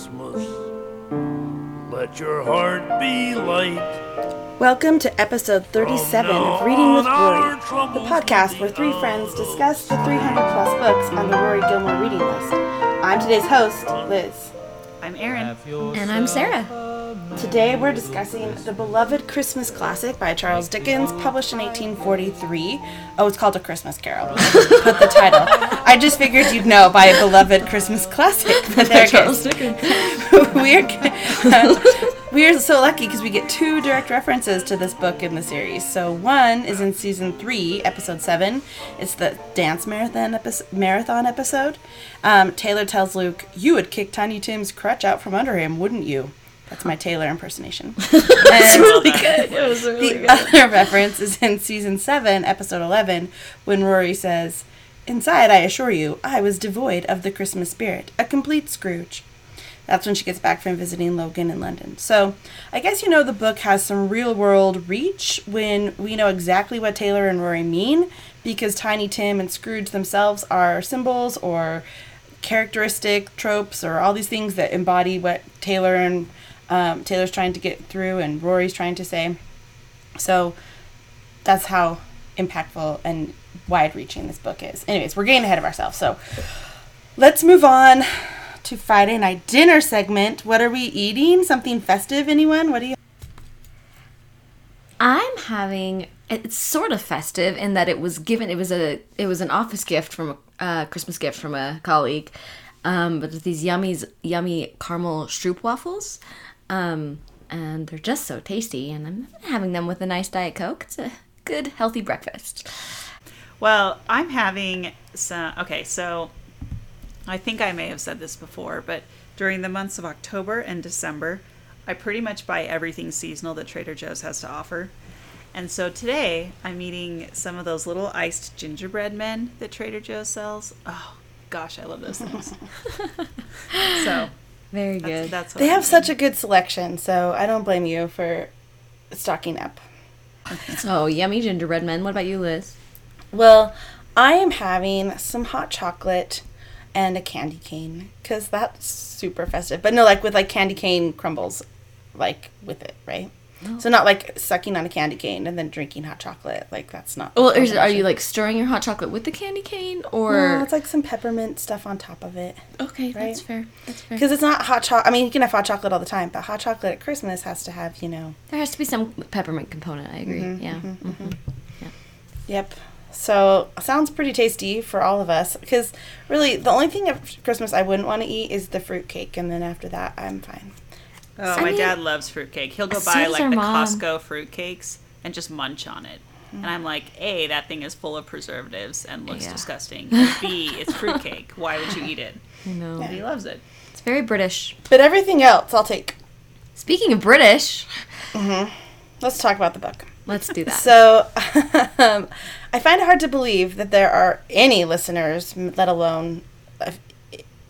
Christmas. Let your heart be light. Welcome to episode 37 of Reading with Rory, the podcast where three friends discuss the 300 plus books on the Rory Gilmore reading list. I'm today's host, Liz. I'm Erin. And I'm Sarah. Today we're discussing the beloved Christmas classic by Charles Dickens, published in 1843. Oh, it's called A Christmas Carol. Put the title. I just figured you'd know by a beloved Christmas classic. But there Charles. Dickens. we're we're so lucky because we get two direct references to this book in the series. So one is in season three, episode seven. It's the dance marathon episode. Marathon episode. Um, Taylor tells Luke, "You would kick Tiny Tim's crutch out from under him, wouldn't you?" That's my Taylor impersonation. And really good. It was really the good. other reference is in season 7, episode 11, when Rory says, Inside, I assure you, I was devoid of the Christmas spirit, a complete Scrooge. That's when she gets back from visiting Logan in London. So, I guess you know the book has some real world reach when we know exactly what Taylor and Rory mean because Tiny Tim and Scrooge themselves are symbols or characteristic tropes or all these things that embody what Taylor and um, Taylor's trying to get through and Rory's trying to say. So that's how impactful and wide reaching this book is. Anyways, we're getting ahead of ourselves. So let's move on to Friday night dinner segment. What are we eating? Something festive, anyone? What do you I'm having it's sort of festive in that it was given it was a it was an office gift from a uh, Christmas gift from a colleague. Um, but these yummy yummy caramel stroop waffles. Um, and they're just so tasty and I'm having them with a nice diet coke. It's a good healthy breakfast. Well, I'm having some. Okay, so I think I may have said this before, but during the months of October and December, I pretty much buy everything seasonal that Trader Joe's has to offer. And so today, I'm eating some of those little iced gingerbread men that Trader Joe's sells. Oh, gosh, I love those things. so Very that's, good. that's what They I'm have such a good selection, so I don't blame you for stocking up. oh, yummy gingerbread men. What about you, Liz? Well, I am having some hot chocolate and a candy cane because that's super festive. But no, like with like candy cane crumbles, like with it, right? So not like sucking on a candy cane and then drinking hot chocolate. Like that's not. Well, is, are you like stirring your hot chocolate with the candy cane or? No, it's like some peppermint stuff on top of it. okay, that's fair. That's fair. Because it's not hot chocolate. I mean, you can have hot chocolate all the time, but hot chocolate at Christmas has to have, you know. There has to be some peppermint component. I agree. Mm-hmm, yeah. mhm. Yep. So sounds pretty tasty for all of us. Because really, the only thing at Christmas I wouldn't want to eat is the fruit cake, and then after that, I'm fine. Oh, I my mean- dad loves fruitcake. He'll go So buy like the mom. Costco fruitcakes and just munch on it. And I'm like, A, that thing is full of preservatives and looks Yeah. disgusting. And B, it's fruitcake. Why would you eat it? I know. But he loves it. It's very British. But everything else, I'll take. Speaking of British, Let's talk about the book. let's do that. So, um, I find it hard to believe that there are any listeners, let alone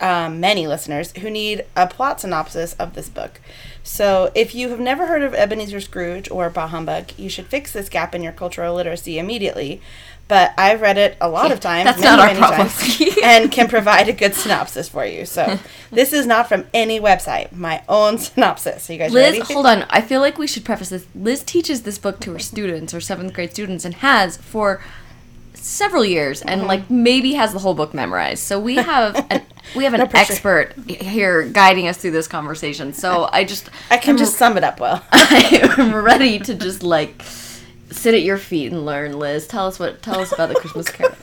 um, many listeners, who need a plot synopsis of this book. So, if you have never heard of Ebenezer Scrooge or Bah Humbug, you should fix this gap in your cultural literacy immediately. But I've read it a lot of times, that's many, not our many problem. times, and can provide a good synopsis for you. So, this is not from any website. My own synopsis. Are you guys Liz, ready? hold on. I feel like we should preface this. Liz teaches this book to her students, her seventh grade students, and has for several years, and like maybe has the whole book memorized. So we have an, we have an pressure. expert here guiding us through this conversation. So I just I can just sum it up well. I'm ready to just like sit at your feet and learn. Liz, tell us what tell us about the Christmas Carol.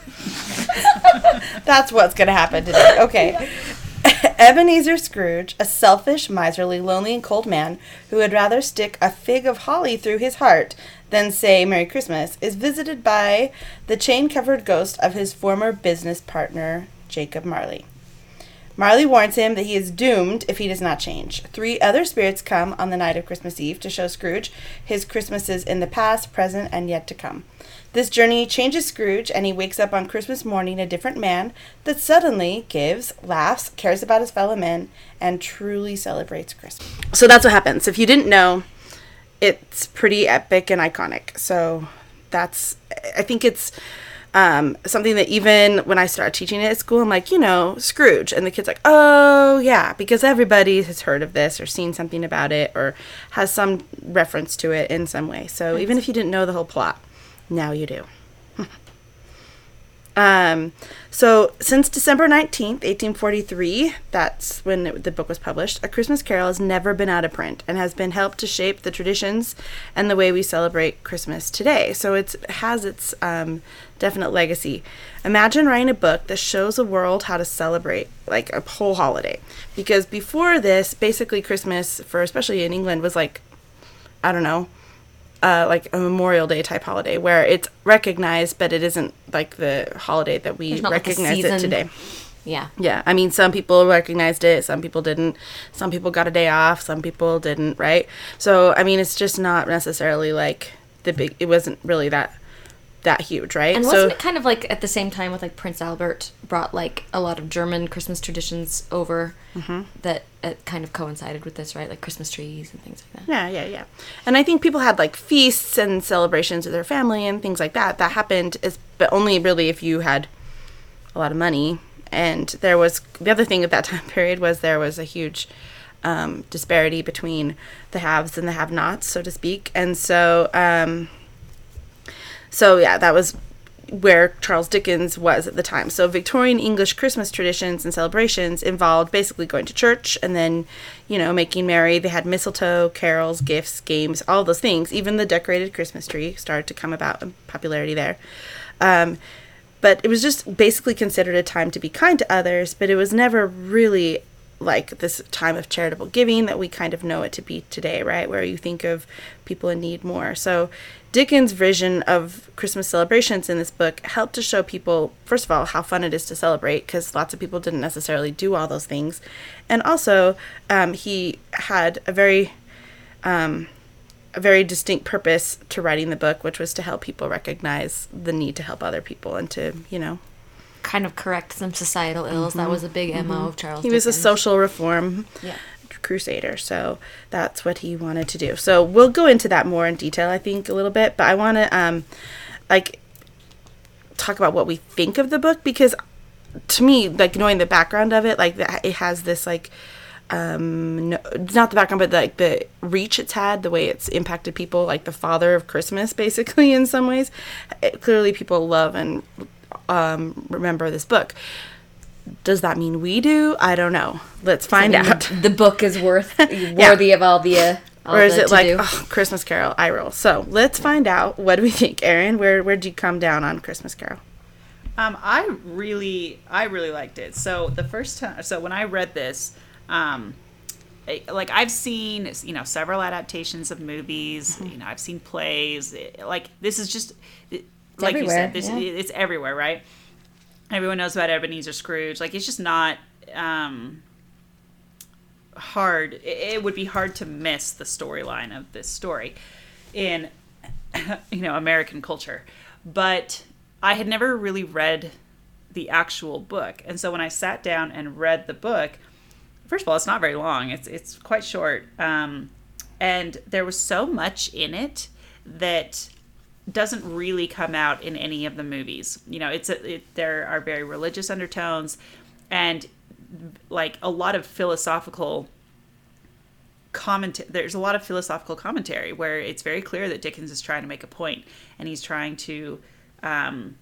That's what's going to happen today. Okay. Ebenezer Scrooge, a selfish, miserly, lonely, and cold man who would rather stick a fig of holly through his heart than say Merry Christmas, is visited by the chain covered ghost of his former business partner, Jacob Marley. Marley warns him that he is doomed if he does not change. Three other spirits come on the night of Christmas Eve to show Scrooge his Christmases in the past, present, and yet to come. This journey changes Scrooge, and he wakes up on Christmas morning a different man that suddenly gives, laughs, cares about his fellow men, and truly celebrates Christmas. So that's what happens. If you didn't know, it's pretty epic and iconic. So that's, I think it's um, something that even when I started teaching it at school, I'm like, you know, Scrooge. And the kid's like, oh, yeah, because everybody has heard of this or seen something about it or has some reference to it in some way. So even if you didn't know the whole plot, now you do. Um, so since December 19th, 1843, that's when it, the book was published, A Christmas Carol has never been out of print and has been helped to shape the traditions and the way we celebrate Christmas today. So it's, it has its um, definite legacy. Imagine writing a book that shows the world how to celebrate like a whole holiday. Because before this, basically Christmas, for especially in England, was like, I don't know, uh, like a Memorial Day type holiday where it's recognized, but it isn't like the holiday that we not like recognize it today. Yeah. Yeah, I mean, some people recognized it, some people didn't. Some people got a day off, some people didn't, right? So, I mean, it's just not necessarily like the big. It wasn't really that that huge, right? And wasn't it kind of like at the same time with like Prince Albert brought like a lot of German Christmas traditions over Mm-hmm. that it kind of coincided with this, right? Like Christmas trees and things like that. Yeah, yeah, yeah. And I think people had like feasts and celebrations with their family and things like that. That happened, is, but only really if you had a lot of money. And there was the other thing at that time period was there was a huge um, disparity between the haves and the have-nots, so to speak. And so, um, so yeah, that was where Charles Dickens was at the time. So Victorian English Christmas traditions and celebrations involved basically going to church and then, you know, making merry. They had mistletoe, carols, gifts, games, all those things. Even the decorated Christmas tree started to come about in popularity there. Um, but it was just basically considered a time to be kind to others, but it was never really like this time of charitable giving that we kind of know it to be today, right? Where you think of people in need more. So Dickens' vision of Christmas celebrations in this book helped to show people, first of all, how fun it is to celebrate because lots of people didn't necessarily do all those things. And also, um, he had a very um, a very distinct purpose to writing the book, which was to help people recognize the need to help other people and to, you know, Kind of correct some societal ills. That was a big MO of Charles Mm-hmm. he was a social reform Yeah. Crusader. So that's what he wanted to do. So we'll go into that more in detail i think a little bit but i want to um like talk about what we think of the book because to me like knowing the background of it like that it has this like um no, not the background but like the reach it's had the way it's impacted people like the father of christmas basically in some ways. It, clearly people love and um remember this book does that mean we do i don't know let's find I mean, out The, the book is worth worthy of all the. Uh, all or is the it like oh, Christmas Carol? I roll. So let's find out. What do we think, Erin? Where where'd you come down on Christmas Carol? Um, I really, I really liked it. So the first time, so when I read this, um, I- like I've seen, you know, several adaptations of movies. Mm-hmm. You know, I've seen plays. It- Like this is just, it- like you said, this yeah. it's everywhere, right? Everyone knows about Ebenezer Scrooge. Like it's just not um, hard. It, it would be hard to miss the storyline of this story in you know American culture, but I had never really read the actual book, and so when I sat down and read the book, first of all, it's not very long. It's it's quite short, um, and there was so much in it that doesn't really come out in any of the movies. You know, it's a, it, there are very religious undertones, and like a lot of philosophical comment there's a lot of philosophical commentary where it's very clear that Dickens is trying to make a point and he's trying to um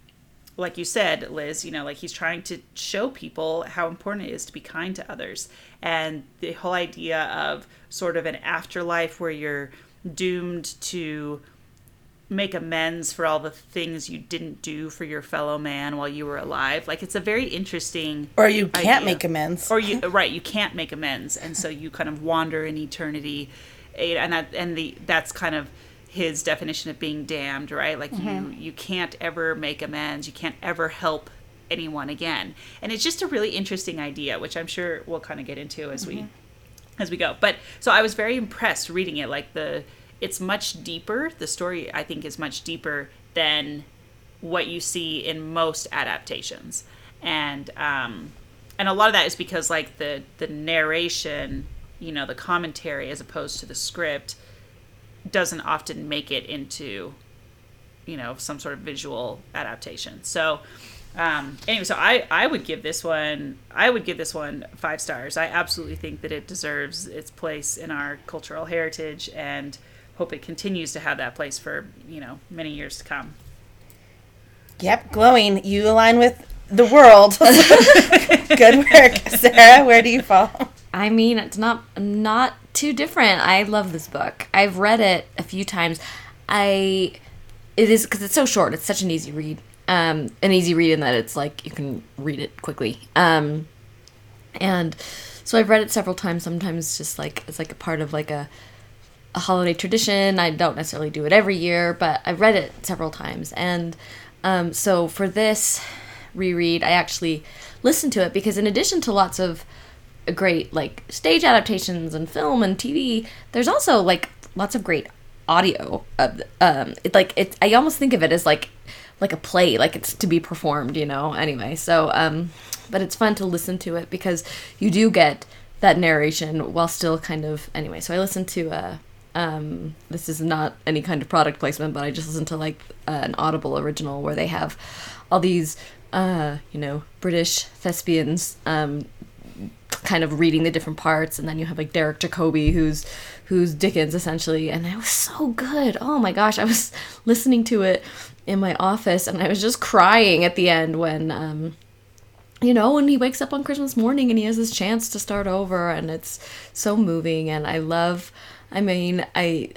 like you said Liz you know like he's trying to show people how important it is to be kind to others and the whole idea of sort of an afterlife where you're doomed to make amends for all the things you didn't do for your fellow man while you were alive. Like it's a very interesting Or you can't idea. make amends. or you right you can't make amends. And so you kind of wander in eternity. And that and the that's kind of his definition of being damned right? Like you mm-hmm. you can't ever make amends. You can't ever help anyone again. And it's just a really interesting idea which i'm sure we'll kind of get into as we mm-hmm. as we go. But so i was very impressed reading it like the it's much deeper the story i think is much deeper than what you see in most adaptations and um and a lot of that is because like the the narration you know the commentary as opposed to the script doesn't often make it into you know some sort of visual adaptation. So um, anyway, so I I would give this one I would give this one five stars. I absolutely think that it deserves its place in our cultural heritage and hope it continues to have that place for you know many years to come. Yep, glowing. You align with the world. Good work, Sarah. Where do you fall? I mean, it's not not too different. I love this book. I've read it a few times. I it is because it's so short. It's such an easy read. Um, an easy read in that it's like you can read it quickly. Um, and so I've read it several times. Sometimes just like it's like a part of like a a holiday tradition. I don't necessarily do it every year, but I've read it several times. And um, so for this reread, I actually listened to it because in addition to lots of great like stage adaptations and film and TV, there's also like lots of great audio. Of, um, it like it. I almost think of it as like like a play, like it's to be performed, you know. Anyway, so um, but it's fun to listen to it because you do get that narration while still kind of anyway. So I listened to uh um, this is not any kind of product placement, but I just listened to like uh, an Audible original where they have all these, uh, you know, British thespians um, kind of reading the different parts, and then you have like Derek Jacobi, who's who's Dickens essentially, and it was so good. Oh my gosh, I was listening to it in my office, and I was just crying at the end when. Um, you know, when he wakes up on Christmas morning and he has this chance to start over, and it's so moving. And I love, I mean, I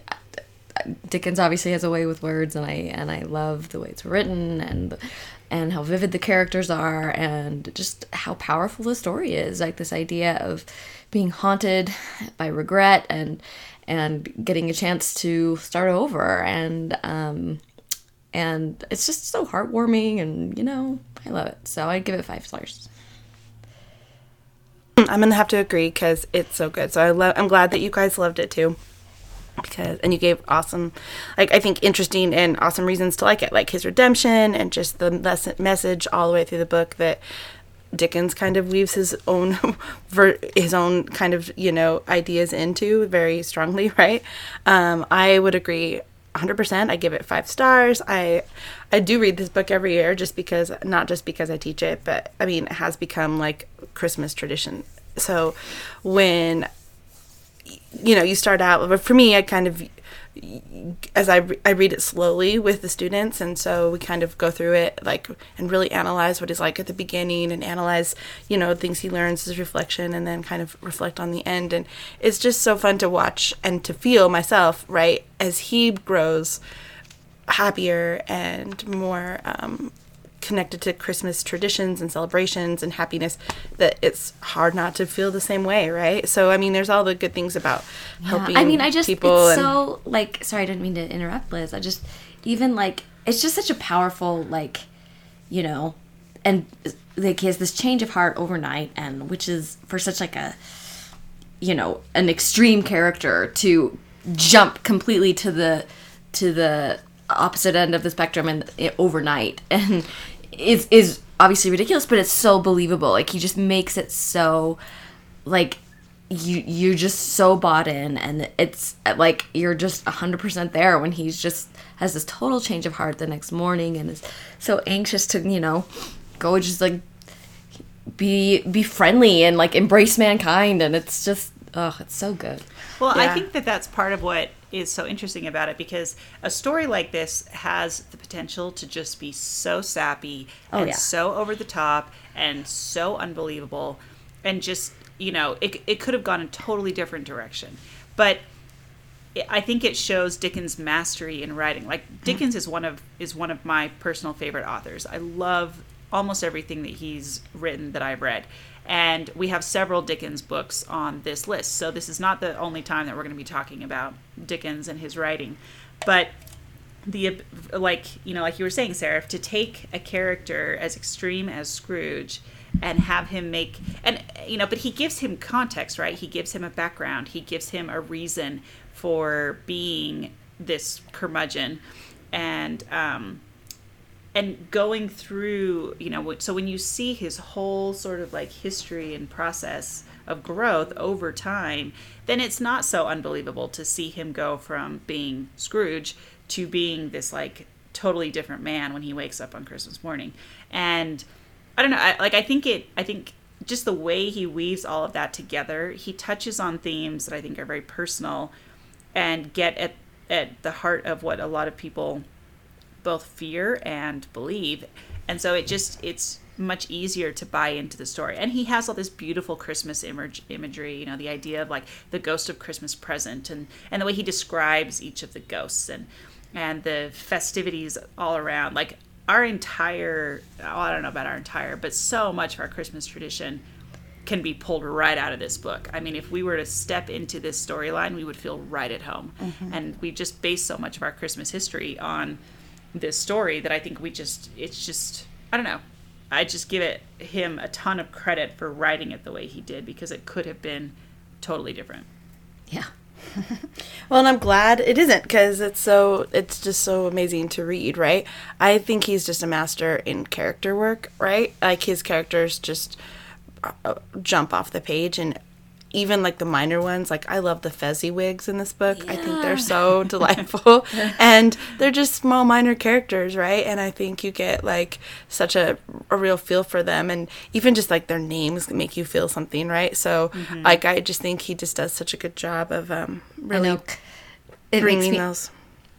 Dickens obviously has a way with words, and I and I love the way it's written and and how vivid the characters are, and just how powerful the story is. Like this idea of being haunted by regret and and getting a chance to start over, and um, and it's just so heartwarming, and you know, I love it. So I'd give it five stars. I'm gonna have to agree because it's so good. So I love. I'm glad that you guys loved it too. Because and you gave awesome, like I think interesting and awesome reasons to like it, like his redemption and just the mes- message all the way through the book that Dickens kind of weaves his own his own kind of you know ideas into very strongly, right? Um, I would agree 100%. I give it 5 stars. I I do read this book every year just because not just because I teach it, but I mean it has become like Christmas tradition. So when you know, you start out but for me I kind of as I, I read it slowly with the students and so we kind of go through it like and really analyze what he's like at the beginning and analyze you know things he learns his reflection and then kind of reflect on the end and it's just so fun to watch and to feel myself right as he grows happier and more um, connected to Christmas traditions and celebrations and happiness that it's hard not to feel the same way, right? So I mean, there's all the good things about helping. I mean, I just people it's and so like sorry, I didn't mean to interrupt, Liz. I just even like it's just such a powerful like you know, and like he has this change of heart overnight, and which is for such like a you know an extreme character to jump completely to the to the opposite end of the spectrum and it, overnight. And is is obviously ridiculous but it's so believable. Like he just makes it so like you you're just so bought in and it's eh, like you're just 100% there when he's just has this total change of heart the next morning and is so anxious to you know go just like be be friendly and like embrace mankind. And it's just oh it's so good. Well, I think that that's part of what is so interesting about it because a story like this has the potential to just be so sappy oh, and yeah. so over the top and so unbelievable and just, you know, it, it could have gone a totally different direction. But I think it shows Dickens' mastery in writing. Like Dickens is one of is one of my personal favorite authors. I love almost everything that he's written that I've read. And we have several Dickens books on this list. So this is not the only time that we're going to be talking about Dickens and his writing. But the like you know like you were saying sarah to take a character as extreme as scrooge and have him make and you know but he gives him context right he gives him a background he gives him a reason for being this curmudgeon and um and going through you know so when you see his whole sort of like history and process of growth over time then it's not so unbelievable to see him go from being scrooge to being this like totally different man when he wakes up on Christmas morning. And I don't know, I, like I think it I think just the way he weaves all of that together, he touches on themes that I think are very personal and get at at the heart of what a lot of people both fear and believe. And so it just it's much easier to buy into the story. And he has all this beautiful Christmas image imagery, you know, the idea of like the ghost of Christmas present and and the way he describes each of the ghosts and and the festivities all around. Like our entire oh, I don't know about our entire, but so much of our Christmas tradition can be pulled right out of this book. I mean, if we were to step into this storyline, we would feel right at home. Mm-hmm. And we just base so much of our Christmas history on this story that I think we just it's just I don't know. I just give it him a ton of credit for writing it the way he did because it could have been totally different. Yeah. Well, and I'm glad it isn't because it's so it's just so amazing to read, right? I think he's just a master in character work, right? Like his characters just uh, jump off the page and even like the minor ones like i love the fezziwigs in this book. I think they're so delightful. And they're just small minor characters right? And i think you get like such a, a real feel for them. And even just like their names make you feel something right? So like i just think he just does such a good job of um really. It bringing me. those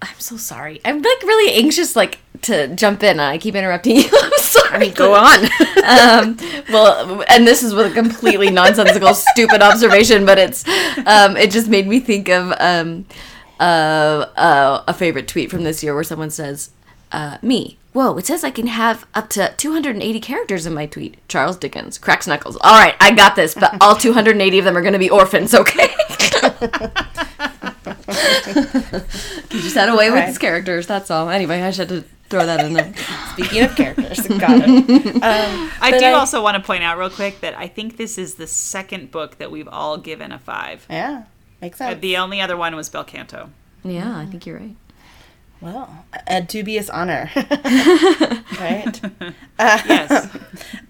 I'm so sorry. I'm like really anxious, like to jump in. I keep interrupting you. I'm sorry. I mean, go on. um, well, and this is with a completely nonsensical, stupid observation, but it's um, it just made me think of um, uh, uh, a favorite tweet from this year where someone says, uh, "Me, whoa, it says I can have up to 280 characters in my tweet." Charles Dickens cracks knuckles. All right, I got this, but all 280 of them are going to be orphans. Okay. He just had a way with his characters. That's all. Anyway, I just had to throw that in there. Speaking of characters, got it. Um, I do I- also want to point out real quick that I think this is the second book that we've all given a five. yeah, makes Uh, sense. The only other one was Bel Canto. Yeah, I think you're right. Well, a dubious honor, right? Yes.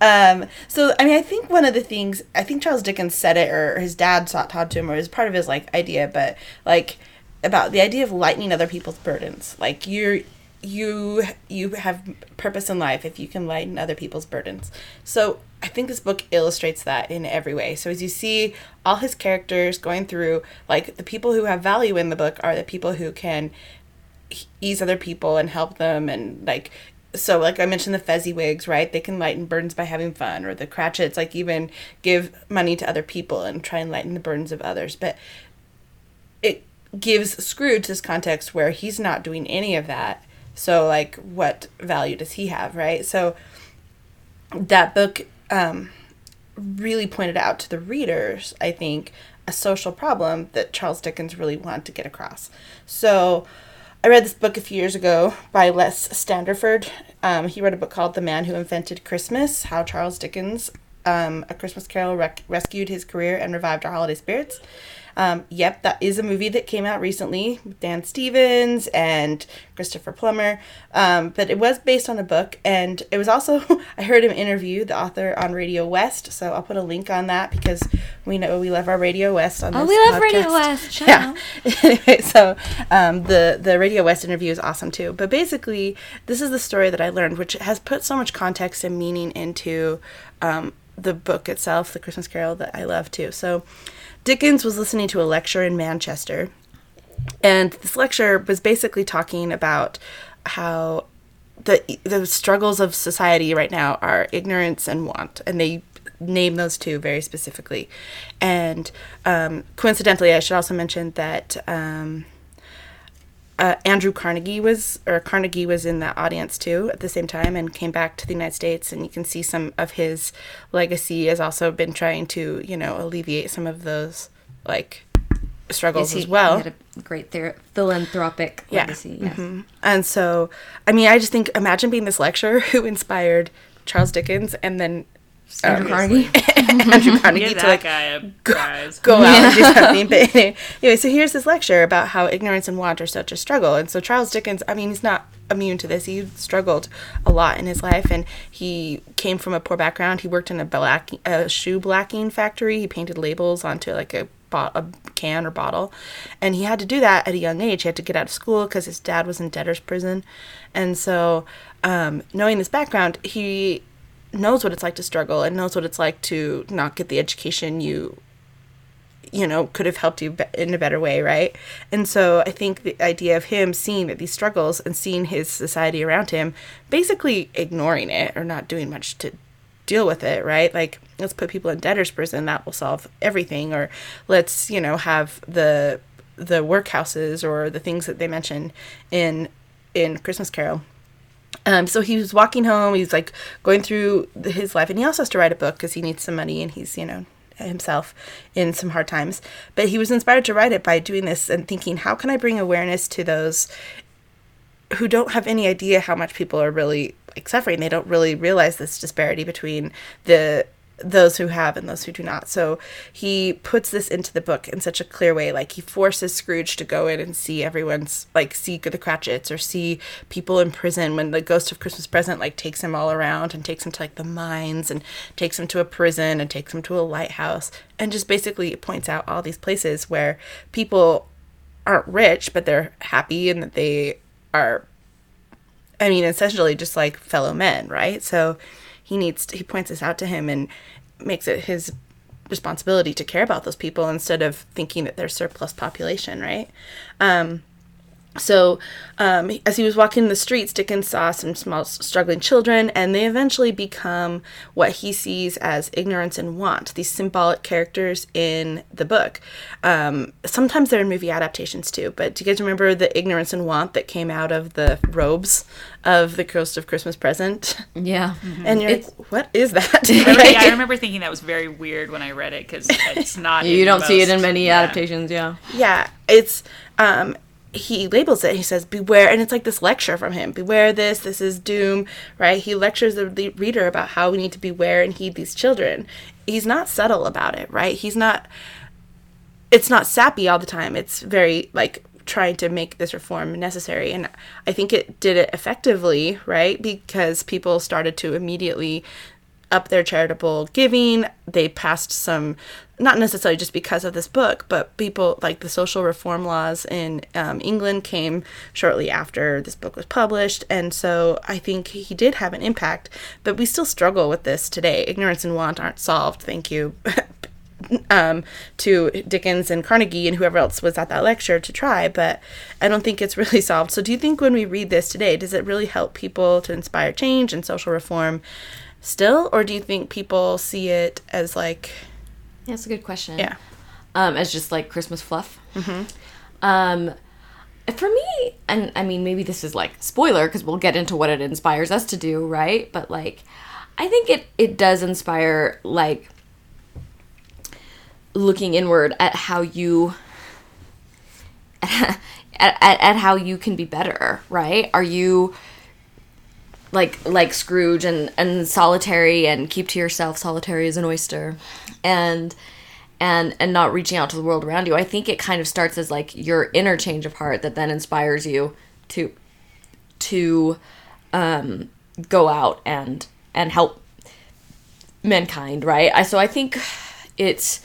Um, so, I mean, I think one of the things I think Charles Dickens said it, or his dad taught, taught to him, or it was part of his like idea, but like about the idea of lightening other people's burdens. Like you're you you have purpose in life if you can lighten other people's burdens. So I think this book illustrates that in every way. So as you see all his characters going through, like the people who have value in the book are the people who can ease other people and help them and like so like I mentioned the Fezziwigs, right? They can lighten burdens by having fun, or the Cratchits, like even give money to other people and try and lighten the burdens of others. But it gives Scrooge this context where he's not doing any of that. So like, what value does he have, right? So that book um, really pointed out to the readers, I think, a social problem that Charles Dickens really wanted to get across. So I read this book a few years ago by Les Standiford. Um, he wrote a book called The Man Who Invented Christmas How Charles Dickens, um, A Christmas Carol, rec- rescued his career and revived our holiday spirits. Um, yep, that is a movie that came out recently with Dan Stevens and Christopher Plummer. Um, but it was based on a book, and it was also, I heard him interview the author on Radio West, so I'll put a link on that because we know we love our Radio West on Oh, we love Radio. West. Shout Yeah. anyway, so um, the the Radio West interview is awesome too. But basically, this is the story that I learned, which has put so much context and meaning into um, the book itself, The Christmas Carol, that I love too. So, Dickens was listening to a lecture in Manchester, and this lecture was basically talking about how the the struggles of society right now are ignorance and want, and they name those two very specifically. And um, coincidentally, I should also mention that um, uh, Andrew Carnegie was, or Carnegie was in the audience too at the same time, and came back to the United States. And you can see some of his legacy has also been trying to, you know, alleviate some of those like struggles Yes, he- as well. He had a great ther- philanthropic Yeah. legacy. Yes. Mhm. And so, I mean, I just think imagine being this lecturer who inspired Charles Dickens and then Andrew Carnegie. Andrew Carnegie to like guy prize. go out and do something. But anyway, so here's this lecture about how ignorance and want are such a struggle. And so Charles Dickens, I mean, he's not immune to this. He struggled a lot in his life, and he came from a poor background. He worked in a black a shoe blacking factory. He painted labels onto like a bought a can or bottle. And he had to do that at a young age. He had to get out of school because his dad was in debtor's prison. And so, um, knowing this background, he knows what it's like to struggle and knows what it's like to not get the education you you know could have helped you in a better way right? And so i think the idea of him seeing these struggles and seeing his society around him basically ignoring it or not doing much to deal with it right? Like let's put people in debtor's prison that will solve everything. Or let's you know have the the workhouses or the things that they mention in in christmas carol um, so he was walking home. He's like going through his life, and he also has to write a book because he needs some money, and he's you know himself in some hard times. But he was inspired to write it by doing this and thinking, how can I bring awareness to those who don't have any idea how much people are really like suffering? They don't really realize this disparity between the those who have and those who do not. So he puts this into the book in such a clear way. Like he forces Scrooge to go in and see everyone's like see the Cratchits or see people in prison when the ghost of Christmas present like takes him all around and takes him to like the mines and takes him to a prison and takes him to a lighthouse and just basically points out all these places where people aren't rich but they're happy and that they are I mean essentially just like fellow men, right? So he needs to, he points this out to him and makes it his responsibility to care about those people instead of thinking that they're surplus population, right? Um, so, um, as he was walking the streets, Dickens saw some small struggling children, and they eventually become what he sees as ignorance and want, these symbolic characters in the book. Um, sometimes they're in movie adaptations too, but do you guys remember the ignorance and want that came out of the robes of the Ghost of Christmas Present? Yeah. And you're It's- like, what is that? yeah, I remember thinking that was very weird when I read it because it's not. You in don't see it in many yeah. adaptations, yeah. yeah it's um he labels it. He says beware and it's like this lecture from him. Beware this this is doom right? He lectures the reader about how we need to beware and heed these children. He's not subtle about it right? He's not it's not sappy all the time. It's very like trying to make this reform necessary. And i think it did it effectively right? Because people started to immediately up their charitable giving. They passed some, not necessarily just because of this book, but people like the social reform laws in um, England came shortly after this book was published. And so I think he did have an impact, but we still struggle with this today. Ignorance and want aren't solved. Thank you. um, to Dickens and Carnegie and whoever else was at that lecture to try, but I don't think it's really solved. So, do you think when we read this today, does it really help people to inspire change and social reform still, or do you think people see it as like, That's a good question. yeah, um, as just like Christmas fluff. Mm-hmm. Um, for me, and I mean, maybe this is like spoiler because we'll get into what it inspires us to do, right? But like, I think it it does inspire like looking inward at how you at, at, at how you can be better, right? Are you like like Scrooge and and solitary and keep to yourself solitary as an oyster and and and not reaching out to the world around you. I think it kind of starts as like your inner change of heart that then inspires you to to um go out and and help mankind, right? I so I think it's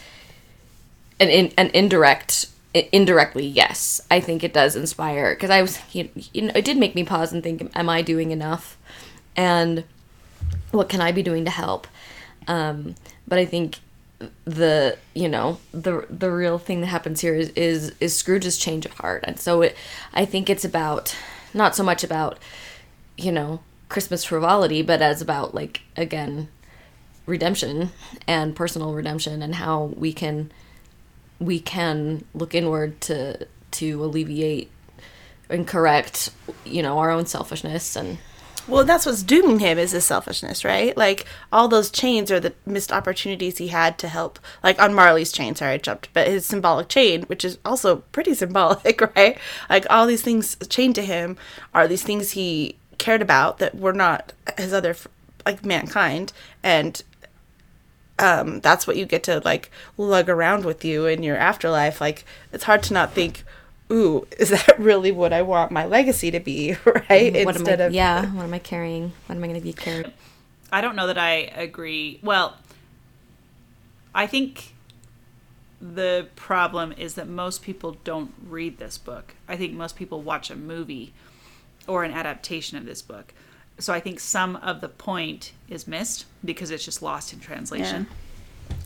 an in, an indirect indirectly yes i think it does inspire because i was you you know it did make me pause and think am i doing enough and what can i be doing to help? Um but i think the you know the the real thing that happens here is is, is scrooge's change of heart. And so it i think it's about not so much about you know christmas frivolity but as about like again redemption and personal redemption and how we can we can look inward to to alleviate and correct you know our own selfishness and Well, that's what's dooming him is his selfishness, right? Like all those chains are the missed opportunities he had to help. Like on Marley's chain, sorry, I jumped, but his symbolic chain, which is also pretty symbolic, right? Like all these things chained to him are these things he cared about that were not his other, like mankind, and um, that's what you get to like lug around with you in your afterlife. Like it's hard to not think. Ooh, is that really what I want my legacy to be? Right? what am I, yeah what am i carrying what am i going to be carrying I don't know that I agree. Well, I think the problem is that most people don't read this book. I think most people watch a movie or an adaptation of this book. So I think some of the point is missed because it's just lost in translation.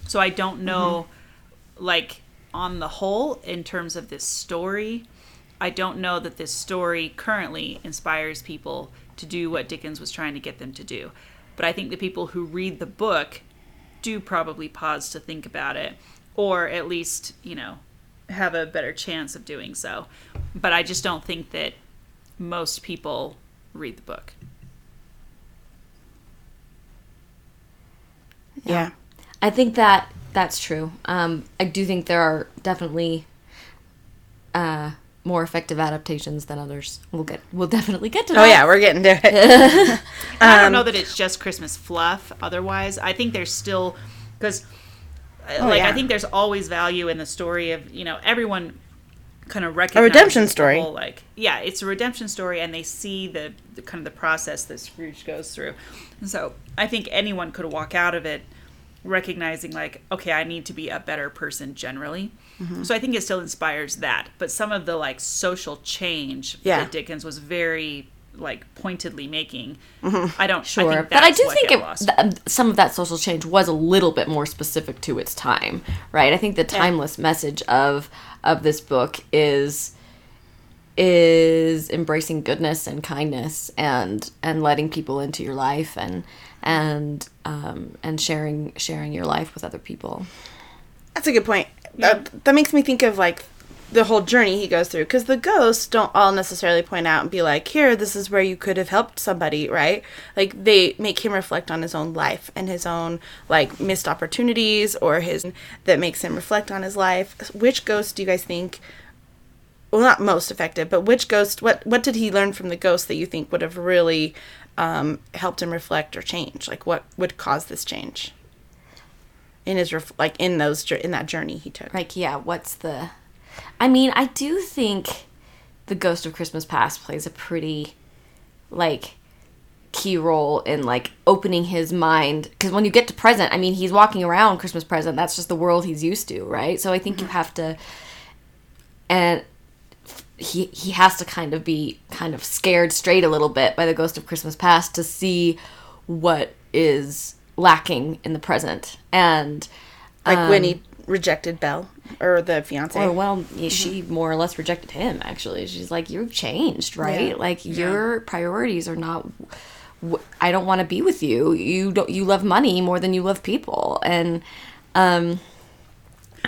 So I don't know, mm-hmm. like, on the whole, in terms of this story, I don't know that this story currently inspires people to do what Dickens was trying to get them to do. But I think the people who read the book do probably pause to think about it, or at least, you know, have a better chance of doing so. But I just don't think that most people read the book. Yeah. I think that that's true. Um, I do think there are definitely uh, more effective adaptations than others. We'll get we'll definitely get to that. Oh yeah, we're getting to it. And I Um, don't know that it's just Christmas fluff. Otherwise, I think there's still because, like, Oh, yeah. I think there's always value in the story of you know everyone kind of recognizes redemption the story. whole, like, yeah, it's a redemption story, and they see the, the kind of the process that Scrooge goes through. And so I think anyone could walk out of it recognizing like, okay, I need to be a better person generally. Mm-hmm. So I think it still inspires that. But some of the like social change Yeah. that Dickens was very like pointedly making, I don't Sure, I think but I do think it, th- some of that social change was a little bit more specific to its time, right? I think the timeless message of of this book is is embracing goodness and kindness and and letting people into your life and and um, and sharing sharing your life with other people. That's a good point. That, that makes me think of like the whole journey he goes through because the ghosts don't all necessarily point out and be like, "Here, this is where you could have helped somebody," right? Like they make him reflect on his own life and his own like missed opportunities or his that makes him reflect on his life. Which ghost do you guys think? Well, not most effective, but which ghost? What what did he learn from the ghost that you think would have really um, helped him reflect or change? Like what would cause this change? in his ref- like in those in that journey he took. Like, yeah, what's the? I mean, I do think the Ghost of Christmas Past plays a pretty like key role in like opening his mind because when you get to present i mean he's walking around christmas present that's just the world he's used to right so i think you have to and he he has to kind of be kind of scared straight a little bit by the ghost of christmas past to see what is lacking in the present and Like when he rejected Belle or the fiance. or well, yeah, she more or less rejected him. Actually, she's like, "You've changed, right? Yeah. Like your priorities are not. I don't want to be with you. You don't. You love money more than you love people, and um,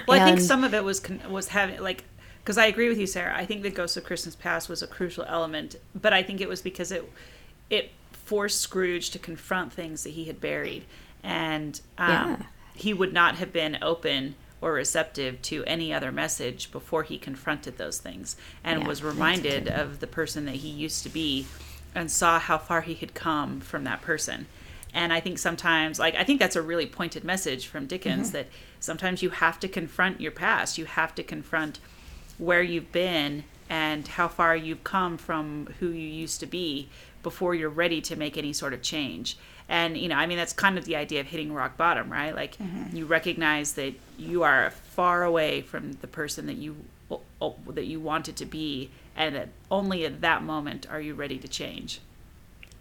Well, I think some of it was con- was having like because I agree with you, Sarah. I think the Ghost of Christmas Past was a crucial element, but I think it was because it it forced Scrooge to confront things that he had buried, and um, Yeah. he would not have been open or receptive to any other message before he confronted those things and Yeah, was reminded of the person that he used to be and saw how far he had come from that person. And I think sometimes, like, I think that's a really pointed message from Dickens that sometimes you have to confront your past. You have to confront where you've been and how far you've come from who you used to be before you're ready to make any sort of change. And, you know, I mean, that's kind of the idea of hitting rock bottom, right? Like, mm-hmm. you recognize that you are far away from the person that you that you wanted to be and that only at that moment are you ready to change.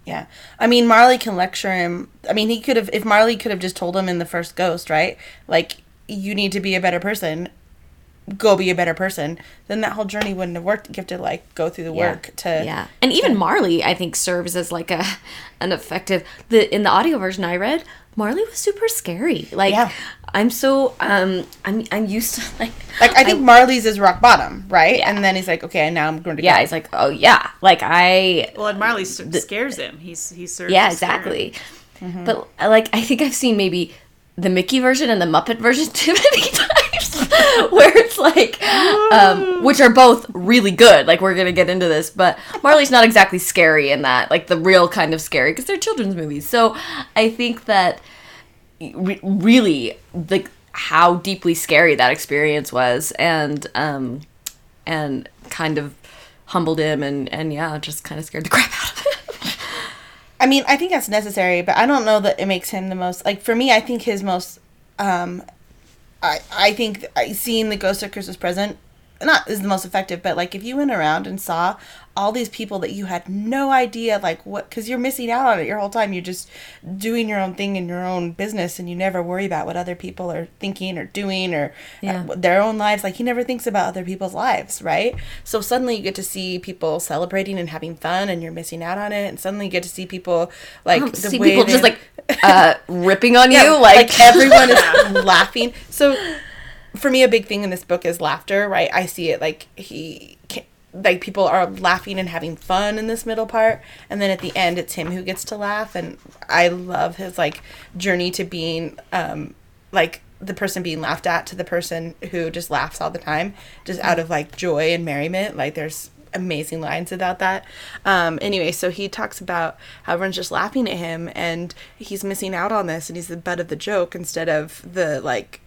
Yeah. I mean, Marley can lecture him. I mean, he could have, if Marley could have just told him in the first Ghost, right? Like, you need to be a better person, go be a better person, then that whole journey wouldn't have worked. You have to, like, go through the work to. yeah, and even Marley, I think, serves as like a an effective. The in the audio version I read, Marley was super scary. Like, Yeah. I'm so um, I'm I'm used to like Like, I think Marley's is rock bottom, right? Yeah. And then he's like, okay, now I'm going to yeah, go. he's like, oh yeah, like I Well, and Marley s scares him. He's he serves yeah to scare him. exactly but uh, like i think i've seen maybe the mickey version and the muppet version too many times where it's like um, which are both really good like we're gonna get into this but marley's not exactly scary in that like the real kind of scary because they're children's movies so i think that re- really like how deeply scary that experience was and um and kind of humbled him and and yeah just kind of scared the crap out of him I mean, I think that's necessary, but I don't know that it makes him the most like for me. I think his most um, I I think seeing the ghost of Christmas present not is the most effective, but like if you went around and saw all these people that you had no idea like what because you're missing out on it your whole time. You're just doing your own thing in your own business and you never worry about what other people are thinking or doing or Yeah. uh, their own lives. Like he never thinks about other people's lives right? So suddenly you get to see people celebrating and having fun and you're missing out on it. And suddenly you get to see people like the see way people just like uh, ripping on yeah, you, like, like, everyone is laughing. So for me, a big thing in this book is laughter. Right? I see it like he. Like people are laughing and having fun in this middle part and then at the end it's him who gets to laugh and i love his like journey to being um like the person being laughed at to the person who just laughs all the time just out of like joy and merriment like there's amazing lines about that um anyway so he talks about how everyone's just laughing at him and he's missing out on this and he's the butt of the joke instead of the like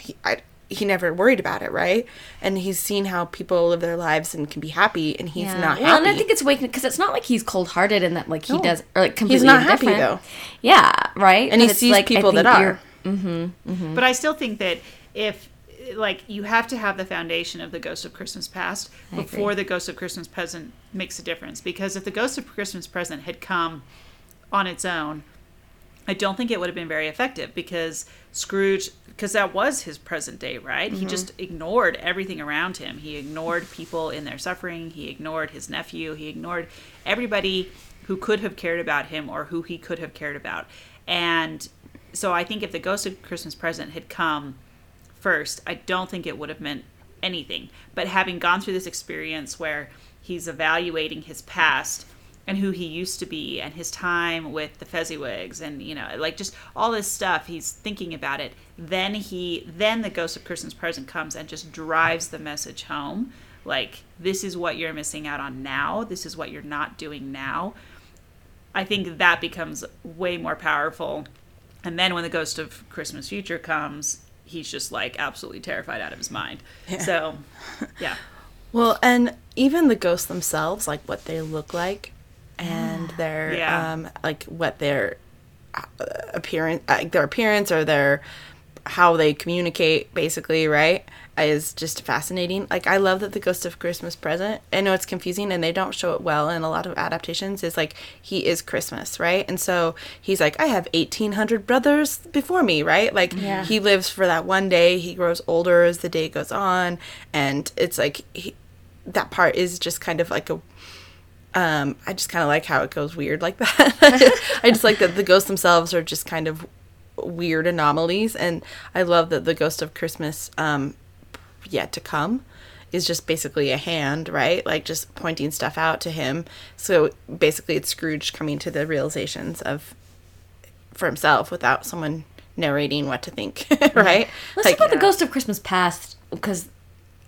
he I, he never worried about it right and he's seen how people live their lives and can be happy and he's Yeah. not well, happy and I think it's awakening because it's not like he's cold hearted and that like he No. does or like completely He's not happy, though. Yeah, right. and he But it's sees like, people that think are you're- But I still think that if like you have to have the foundation of the Ghost of Christmas Past I agree. before the Ghost of Christmas Present makes a difference. Because if the Ghost of Christmas Present had come on its own, I don't think it would have been very effective because Scrooge, because that was his present day, right? He mm-hmm. just ignored everything around him. He ignored people in their suffering. He ignored his nephew. He ignored everybody who could have cared about him or who he could have cared about. And so I think if the Ghost of Christmas Present had come first, I don't think it would have meant anything. But having gone through this experience where he's evaluating his past and who he used to be and his time with the Fezziwigs and you know like just all this stuff he's thinking about it then he then the ghost of Christmas present comes and just drives the message home like this is what you're missing out on now this is what you're not doing now I think that becomes way more powerful. And then when the ghost of Christmas future comes, he's just like absolutely terrified out of his mind. So, yeah. Well, and even the ghosts themselves, like what they look like, and their Yeah. um, like what their uh, appearance, uh, their appearance or their how they communicate, basically, right, is just fascinating. Like I love that the Ghost of Christmas Present. I know it's confusing and they don't show it well in a lot of adaptations. Is like he is Christmas, right, and so he's like, I have eighteen hundred brothers before me, right? Like Yeah. he lives for that one day. He grows older as the day goes on, and it's like he, that part is just kind of like a um i just kind of like how it goes weird like that i just like that the ghosts themselves are just kind of weird anomalies and i love that the ghost of christmas um yet to come is just basically a hand right like just pointing stuff out to him so basically it's scrooge coming to the realizations of for himself without someone narrating what to think right Let's talk about the Ghost of Christmas Past because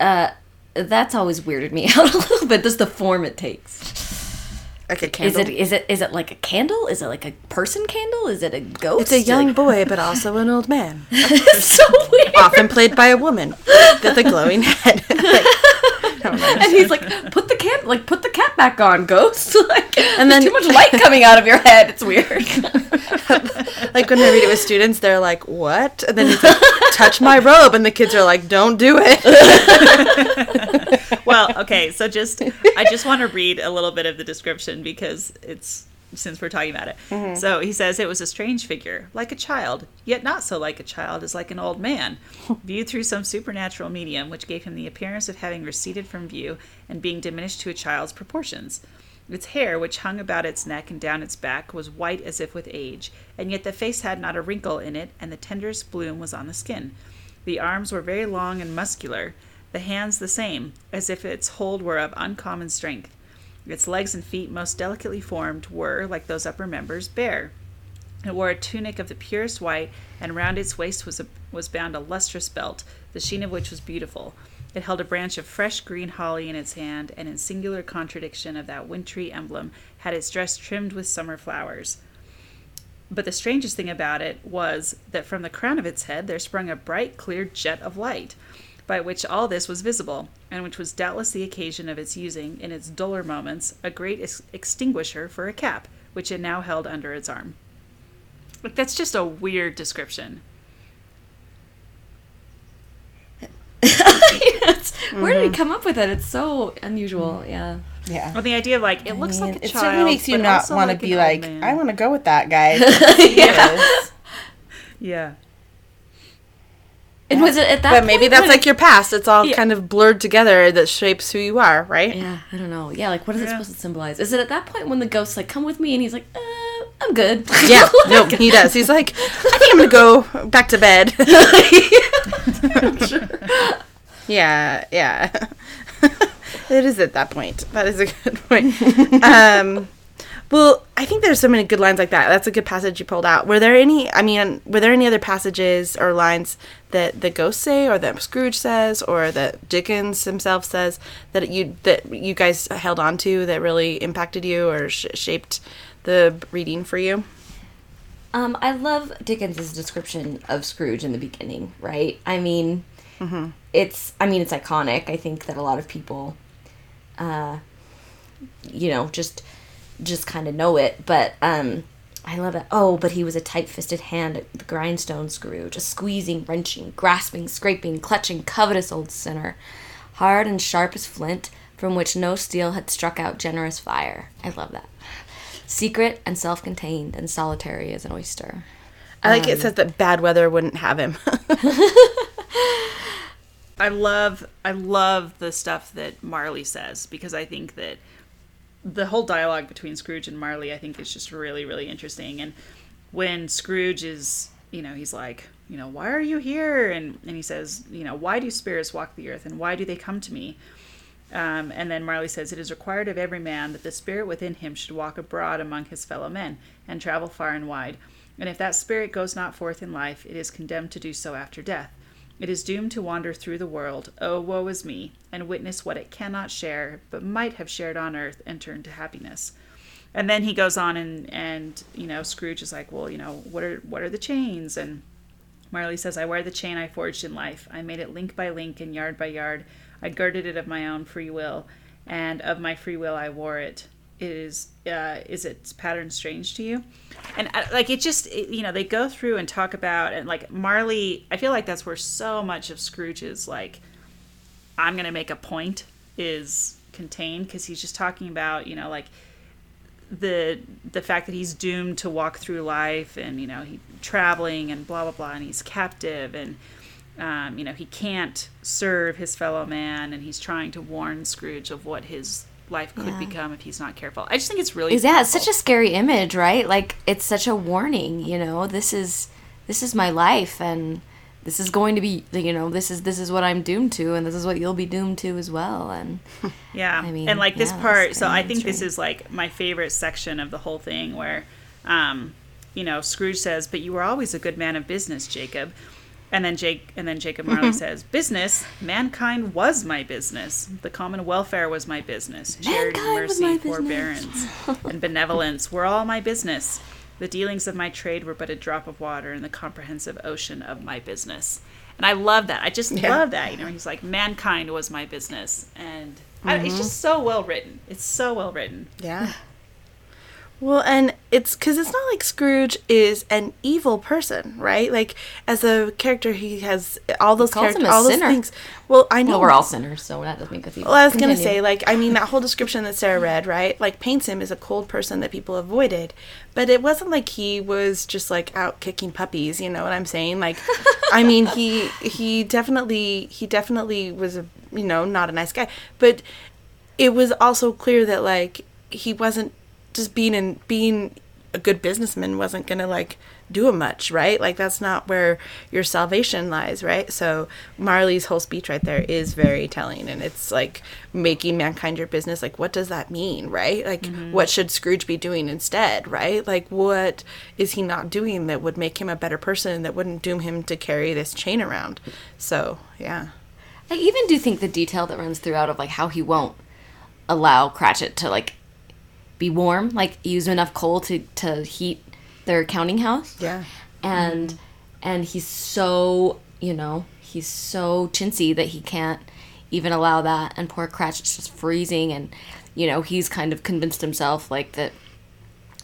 uh, that's always weirded me out a little bit. Just the form it takes. Like a Is it is it is it like a candle? Is it like a person candle? Is it a ghost? it's a young Like- boy but also an old man it's so weird. often played by a woman with a glowing head. Like, I don't know. Oh, and he's like, put the cap, like put the cap back on, ghost. like, and And then then- too much light coming out of your head. It's weird. like when I read it with students, they're like, "What?" And then he's like, "Touch my robe," and the kids are like, "Don't do it." Well, okay, so just I just want to read a little bit of the description because it's since we're talking about it. Mm-hmm. So he says it was a strange figure, like a child, yet not so like a child as like an old man, viewed through some supernatural medium which gave him the appearance of having receded from view and being diminished to a child's proportions. Its hair, which hung about its neck and down its back, was white as if with age, and yet the face had not a wrinkle in it, and the tenderest bloom was on the skin. The arms were very long and muscular, the hands the same, as if its hold were of uncommon strength. Its legs and feet, most delicately formed, were, like those upper members, bare. It wore a tunic of the purest white, and round its waist was, a, was bound a lustrous belt, the sheen of which was beautiful. It held a branch of fresh green holly in its hand, and in singular contradiction of that wintry emblem, had its dress trimmed with summer flowers. But the strangest thing about it was that from the crown of its head there sprung a bright, clear jet of light, by which all this was visible, and which was doubtless the occasion of its using, in its duller moments, a great ex- extinguisher for a cap, which it now held under its arm. Like, that's just a weird description. It's- mm-hmm. Where did he come up with it? It's so unusual. Mm-hmm. Yeah. Yeah. Well, the idea of like it looks I mean, like a it child. certainly makes you not want to like be like, man. I want to go with that guy. Yeah. Yeah. And was it at that? But maybe point that's when- like your past. It's all Yeah. kind of blurred together that shapes who you are, right? Yeah, I don't know. Yeah, like what is it supposed to symbolize? Is it at that point when the ghost's like, "Come with me," and he's like, uh, "I'm good." Yeah, no, he does. He's like, I think I'm gonna go back to bed. yeah, yeah. it is at that point. That is a good point. Um, well, I think there's so many good lines like that. That's a good passage you pulled out. Were there any? I mean, were there any other passages or lines that the ghost say, or that Scrooge says, or that Dickens himself says that you that you guys held on to that really impacted you or sh- shaped the reading for you? Um, I love Dickens's description of Scrooge in the beginning. Right? I mean, it's. I mean, it's iconic. I think that a lot of people, uh, you know, just just kind of know it. But um, I love it. Oh, but he was a tight-fisted hand at the grindstone screw, just squeezing, wrenching, grasping, scraping, clutching, covetous old sinner, hard and sharp as flint, from which no steel had struck out generous fire. I love that. Secret and self-contained and solitary as an oyster. I like it says that bad weather wouldn't have him. I love I love the stuff that Marley says because I think that the whole dialogue between Scrooge and Marley I think is just really really interesting and when Scrooge is you know he's like you know why are you here and and he says you know why do spirits walk the earth and why do they come to me um, and then Marley says, It is required of every man that the spirit within him should walk abroad among his fellow men, and travel far and wide. And if that spirit goes not forth in life, it is condemned to do so after death. It is doomed to wander through the world, oh woe is me, and witness what it cannot share, but might have shared on earth and turned to happiness. And then he goes on and, and you know, Scrooge is like, Well, you know, what are what are the chains? And Marley says, I wear the chain I forged in life. I made it link by link and yard by yard. I girded it of my own free will, and of my free will I wore it. Is uh, is its pattern strange to you? And uh, like it just it, you know they go through and talk about and like Marley. I feel like that's where so much of Scrooge's like I'm gonna make a point is contained because he's just talking about you know like the the fact that he's doomed to walk through life and you know he traveling and blah blah blah and he's captive and um, you know he can't serve his fellow man and he's trying to warn Scrooge of what his life could become if he's not careful. I just think it's really yeah, it's such a scary image, right? Like it's such a warning, you know. This is this is my life and this is going to be you know, this is this is what I'm doomed to and this is what you'll be doomed to as well and Yeah. I mean, and like this yeah, part, so I think this is like my favorite section of the whole thing where, um, you know, Scrooge says, "But you were always a good man of business, Jacob." And then Jake, and then Jacob Marley says, "Business, mankind was my business. The common welfare was my business. Charity, mercy, forbearance, and benevolence were all my business. The dealings of my trade were but a drop of water in the comprehensive ocean of my business." And I love that. I just Yeah. love that. You know, he's like, "Mankind was my business," and I, it's just so well written. It's so well written. Yeah. Well, and it's because it's not like Scrooge is an evil person, right? Like as a character, he has all those characters, all those things. Well, I know well, we're all sinners, so that doesn't make us evil. Well, I was gonna say, like, I mean, that whole description that Sarah read, right? Like, paints him as a cold person that people avoided, but it wasn't like he was just like out kicking puppies. You know what I'm saying? Like, I mean, he he definitely he definitely was a you know not a nice guy, but it was also clear that like he wasn't just being in being a good businessman wasn't gonna like do him much right? Like that's not where your salvation lies right? So marley's whole speech right there is very telling and it's like making mankind your business. Like what does that mean right? Like mm-hmm. what should scrooge be doing instead right? Like what is he not doing that would make him a better person that wouldn't doom him to carry this chain around? So yeah. I even do think the detail that runs throughout of like how he won't allow Cratchit to like be warm, like use enough coal to to heat their counting house. yeah and and he's so you know he's so chintzy that he can't even allow that and poor cratchit's just freezing and you know he's kind of convinced himself like that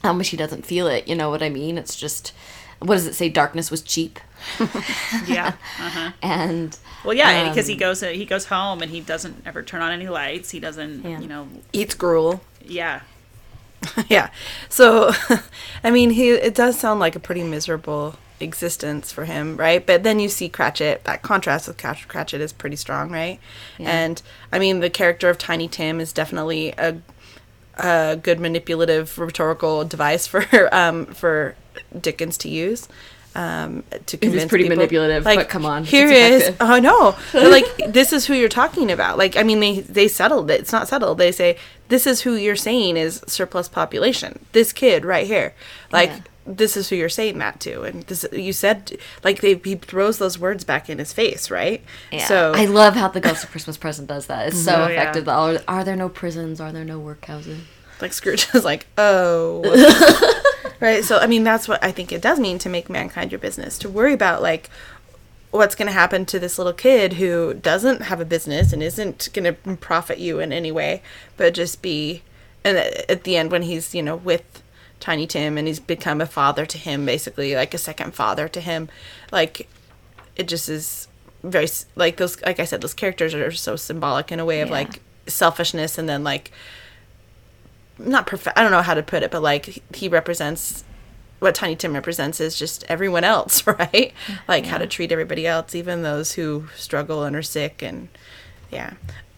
how much he doesn't feel it. You know what I mean? It's just what does it say? Darkness was cheap, Yeah. Uh-huh. and Well, yeah, because he Um, goes he goes home and he doesn't ever turn on any lights. He doesn't, Yeah. you know, Eats gruel. yeah. yeah. So, I mean, he it does sound like a pretty miserable existence for him, right? But then you see Cratchit. That contrast with Cratch- Cratchit is pretty strong, right? And I mean, the character of Tiny Tim is definitely a a good manipulative rhetorical device for um for Dickens to use. Um, to convince pretty people. manipulative, but come on, here is. Oh no! But, like this is who you're talking about. Like I mean, they they settled it. It's not settled. They say this is who you're saying is surplus population. This kid right here. Like Yeah. this is who you're saying that to. And this you said like they he throws those words back in his face, right? yeah. So I love how the Ghost of Christmas Present does that. It's so Oh, yeah. effective. Are, are there no prisons? Are there no workhouses? like Scrooge is like, oh. Right. So I mean, that's what I think it does mean to make mankind your business. To worry about like what's going to happen to this little kid who doesn't have a business and isn't going to profit you in any way, but just be. And at the end, when he's you know with Tiny Tim and he's become a father to him, basically like a second father to him, like it just is very like those. Like I said, those characters are so symbolic in a way of Yeah. like selfishness and then like not perfect. I don't know how to put it, but like he- represents what Tiny Tim represents is just everyone else, right? Like how to treat everybody else, even those who struggle and are sick, and yeah.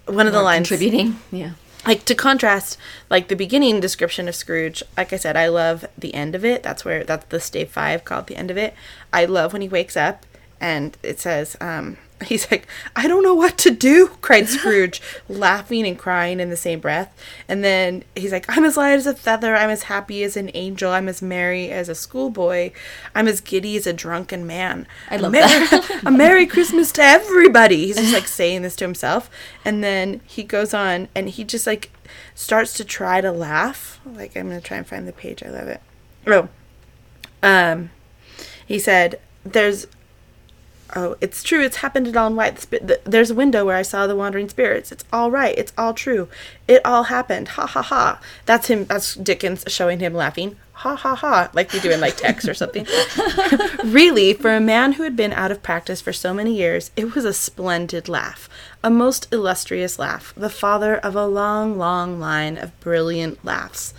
One of the lines Contributing. Yeah. like to contrast like the beginning description of scrooge like i said i love the end of it that's where that's the stave five called the end of it i love when he wakes up and it says um he's like i don't know what to do cried scrooge laughing and crying in the same breath. And then he's like i'm as light as a feather. I'm as happy as an angel. I'm as merry as a schoolboy. I'm as giddy as a drunken man. I love a merry, a merry christmas to everybody. He's just like saying this to himself. And then he goes on and he just like starts to try to laugh. Like i'm gonna try and find the page. I love it. Oh um he said there's oh it's true it's happened at all in white there's a window where i saw the wandering spirits. It's all right it's all true. It all happened. Ha ha ha. That's him that's dickens showing him laughing. Ha ha ha. Like we do in like text or something. Really for a man who had been out of practice for so many years it was a splendid laugh. A most illustrious laugh. The father of a long long line of brilliant laughs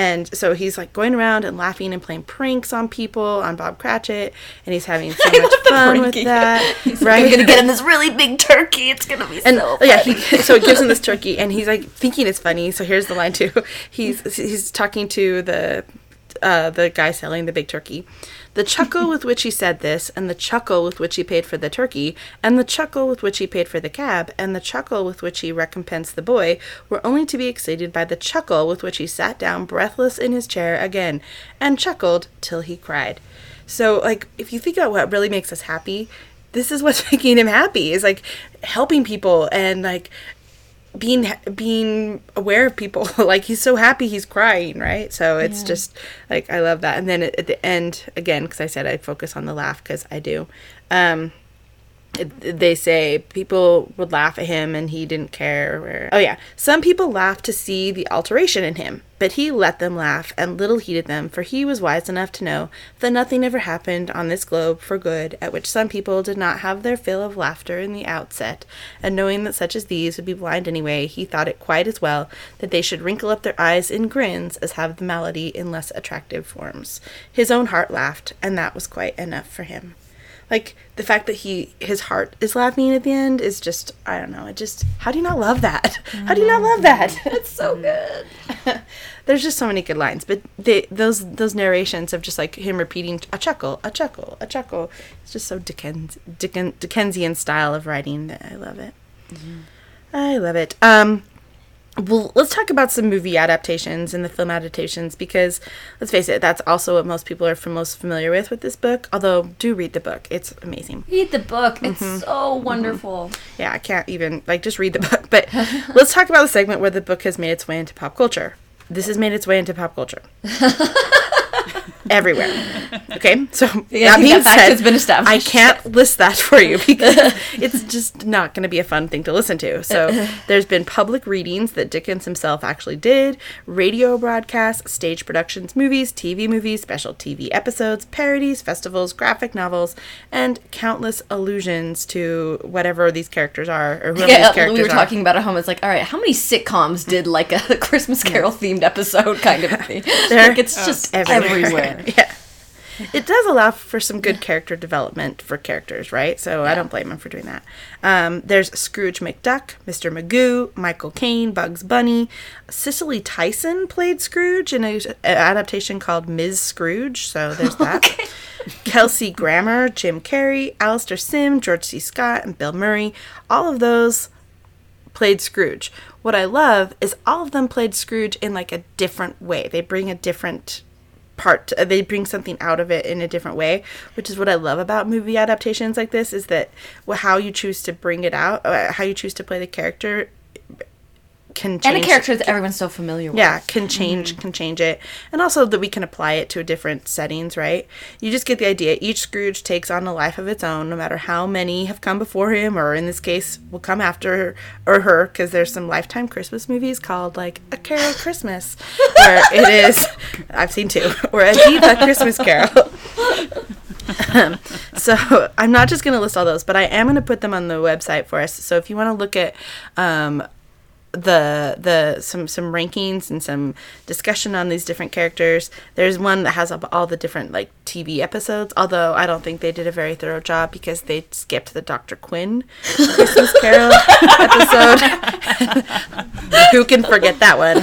and so he's like going around and laughing and playing pranks on people on Bob Cratchit, and he's having so much fun with that. right? I'm gonna get him this really big turkey. It's gonna be and so. oh, yeah, he so it gives him this turkey, and he's like thinking it's funny. So here's the line too. He's he's talking to the uh, the guy selling the big turkey. The chuckle with which he said this, and the chuckle with which he paid for the turkey, and the chuckle with which he paid for the cab, and the chuckle with which he recompensed the boy, were only to be exceeded by the chuckle with which he sat down breathless in his chair again, and chuckled till he cried. So, like, if you think about what really makes us happy, this is what's making him happy is like helping people and like being being aware of people. Like he's so happy he's crying right? So it's just like i love that. And then at, at the end again because i said i'd focus on the laugh because i do um they say people would laugh at him and he didn't care oh yeah. Some people laughed to see the alteration in him but he let them laugh and little heeded them for he was wise enough to know that nothing ever happened on this globe for good at which some people did not have their fill of laughter in the outset. And knowing that such as these would be blind anyway he thought it quite as well that they should wrinkle up their eyes in grins as have the malady in less attractive forms. His own heart laughed and that was quite enough for him like the fact that he his heart is laughing at the end is just I don't know. It just how do you not love that? How do you not love that? It's so good. There's just so many good lines, but they those those narrations of just like him repeating a chuckle, a chuckle, a chuckle. It's just so Dickens, Dickens Dickensian style of writing that I love it. I love it. Um, well, let's talk about some movie adaptations and the film adaptations because let's face it, that's also what most people are most familiar with with this book. Although, do read the book; it's amazing. Read the book. It's Mm-hmm. so wonderful. Yeah, I can't even like just read the book. But let's talk about the segment where the book has made its way into pop culture. This has made its way into pop culture. everywhere. Okay, so Yeah, that being that said, has been established. I can't list that for you because it's just not going to be a fun thing to listen to. So there's been public readings that Dickens himself actually did, radio broadcasts, stage productions, movies, TV movies, special TV episodes, parodies, festivals, graphic novels, and countless allusions to whatever these characters are or whoever these Yeah, characters we were are. talking about at home. It's like, all right, how many sitcoms did like a Christmas Carol themed episode kind of thing? Like it's just everywhere. everywhere. yeah. It does allow for some good character development for characters, right? So I don't blame them for doing that. Um, there's Scrooge McDuck, Mr. Magoo, Michael Caine, Bugs Bunny. Cicely Tyson played Scrooge in a, a adaptation called Ms. Scrooge. So there's that. Kelsey Grammer, Jim Carrey, Alastair Sim, George C. Scott, and Bill Murray. All of those played Scrooge. What I love is all of them played Scrooge in like a different way. They bring a different part they bring something out of it in a different way which is what i love about movie adaptations like this is that how you choose to bring it out uh, how you choose to play the character can change And a character that everyone's so familiar with. yeah can change can change it. And also that we can apply it to a different settings right? You just get the idea. Each scrooge takes on a life of its own no matter how many have come before him or in this case will come after or her because there's some lifetime christmas movies called like a carol christmas where it is i've seen two or a diva christmas carol. Um, so I'm not just going to list all those, but I am going to put them on the website for us. So if you want to look at um, the the some some rankings and some discussion on these different characters, there's one that has all the different like TV episodes. Although I don't think they did a very thorough job because they skipped the Dr. Quinn Christmas Carol episode. Who can forget that one?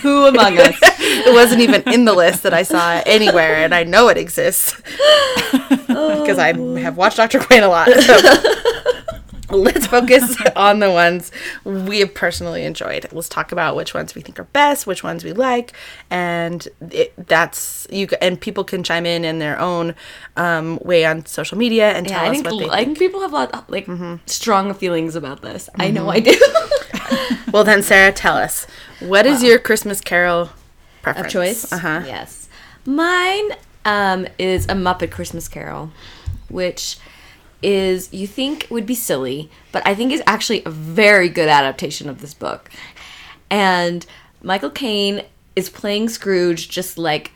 Who among us? it wasn't even in the list that I saw anywhere, and I know it exists because I oh. have watched Dr. Quinn a lot. So let's focus on the ones we have personally enjoyed. Let's talk about which ones we think are best, which ones we like, and it, that's you. And people can chime in in their own um, way on social media and Yeah, tell I us think what they I think. people have a lot like strong feelings about this. I know I do. Well, then, Sarah, tell us what is your Christmas Carol preference? of choice. Uh huh. Yes, mine um, is a Muppet Christmas Carol, which is you think would be silly, but I think is actually a very good adaptation of this book. And Michael Caine is playing Scrooge just like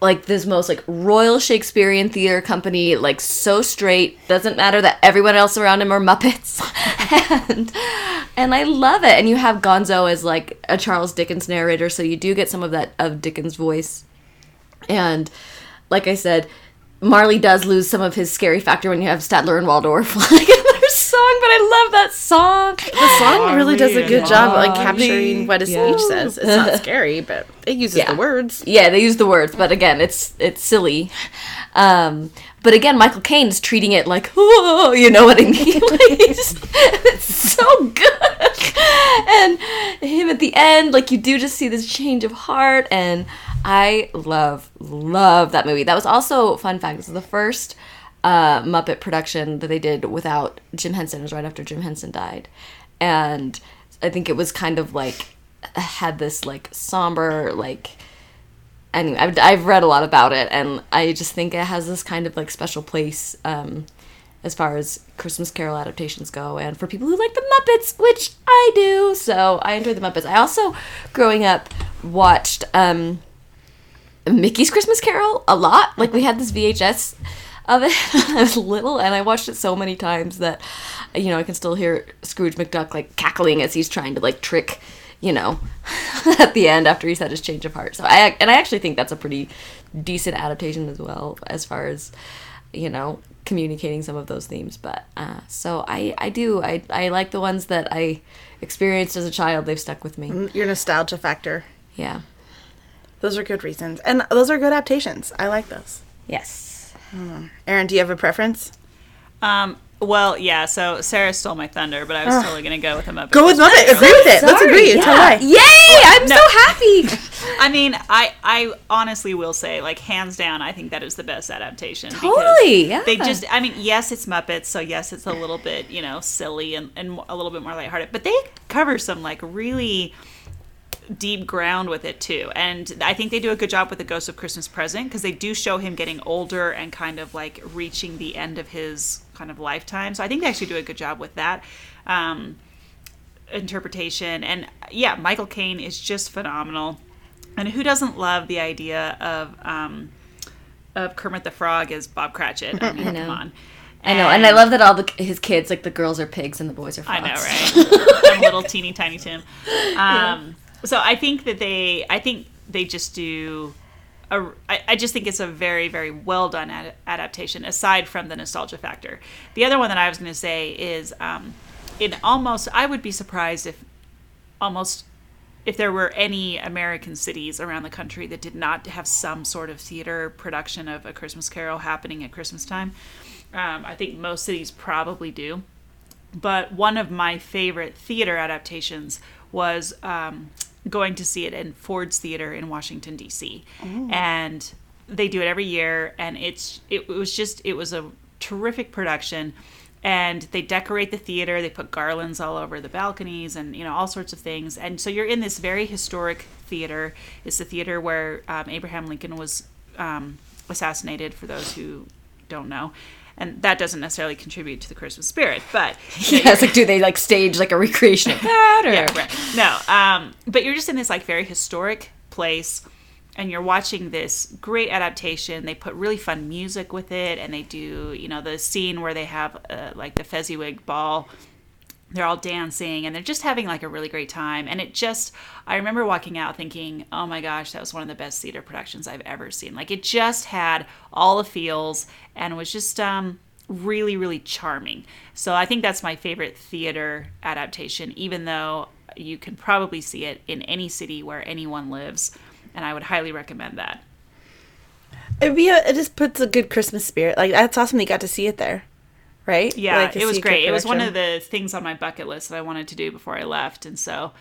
like this most like royal Shakespearean theater company, like so straight. Doesn't matter that everyone else around him are Muppets, and and I love it. And you have Gonzo as like a Charles Dickens narrator, so you do get some of that of Dickens' voice. And like I said, Marley does lose some of his scary factor when you have Statler and Waldorf like in their song, but I love that song. The song really does a good job of like capturing what his Yeah. speech says. It's not scary, but it uses Yeah. the words. Yeah, they use the words, but again, it's it's silly. Um, but again, Michael Caine's treating it like, oh, you know what I mean? Like, he's, it's so good. And him at the end, like you do just see this change of heart, and I love love that movie. That was also fun fact. This is the first uh, Muppet production that they did without Jim Henson. It was right after Jim Henson died, and I think it was kind of like had this like somber like anyway, I've, I've read a lot about it, and I just think it has this kind of like special place um, as far as Christmas Carol adaptations go, and for people who like the Muppets, which I do. So I enjoy the Muppets. I also, growing up, watched um, Mickey's Christmas Carol a lot. Like we had this VHS of it when I was little, and I watched it so many times that you know I can still hear Scrooge McDuck like cackling as he's trying to like trick, you know, at the end after he's had his change of heart. So I and I actually think that's a pretty decent adaptation as well as far as you know communicating some of those themes. But uh, so I I do I I like the ones that I experienced as a child. They've stuck with me. Your nostalgia factor. Yeah. Those are good reasons. And those are good adaptations. I like those. Yes. Erin, do you have a preference? Um, well, yeah. So Sarah stole my thunder, but I was totally gonna go with him up. Go with Muppet. Agree with it. Let's agree. yeah. Tell why. Yay! I'm no. so happy. I mean, I I honestly will say, like hands down, I think that is the best adaptation. Totally, yeah. They just, I mean, yes, it's Muppets, so yes, it's a little bit, you know, silly and, and a little bit more lighthearted, but they cover some like really deep ground with it too. And I think they do a good job with the Ghost of Christmas Present because they do show him getting older and kind of like reaching the end of his kind of lifetime. So I think they actually do a good job with that. Um, interpretation and yeah michael caine is just phenomenal and who doesn't love the idea of um of kermit the frog as bob cratchit i mean I know. come on I know, and I love that all the his kids, like the girls are pigs and the boys are frogs. I know, right? and little teeny tiny Tim. Um, So I think that they, I think they just do. A, I, I just think it's a very, very well done ad- adaptation. Aside from the nostalgia factor, the other one that I was going to say is, um, in almost, I would be surprised if almost if there were any American cities around the country that did not have some sort of theater production of A Christmas Carol happening at Christmas time. Um, I think most cities probably do but one of my favorite theater adaptations was um, going to see it in Ford's Theater in Washington D.C. and they do it every year, and it's it was just it was a terrific production. And they decorate the theater. They put garlands all over the balconies, and you know all sorts of things. And so you're in this very historic theater. It's the theater where um, Abraham Lincoln was um, assassinated. For those who don't know, and that doesn't necessarily contribute to the Christmas spirit, but Yeah, it's like, do they like stage like a recreation of that? Or? yeah, right. No, um, but you're just in this like very historic place, and you're watching this great adaptation. They put really fun music with it, and they do you know the scene where they have uh, like the Fezziwig ball. They're all dancing and they're just having like a really great time. And it just, I remember walking out thinking, oh my gosh, that was one of the best theater productions I've ever seen. Like it just had all the feels and was just um, really, really charming. So I think that's my favorite theater adaptation, even though you can probably see it in any city where anyone lives. And I would highly recommend that. It'd be a, it just puts a good Christmas spirit. Like that's awesome you got to see it there, right? Yeah, Like, it was see a good great. It was one of the things on my bucket list that I wanted to do before I left, and so,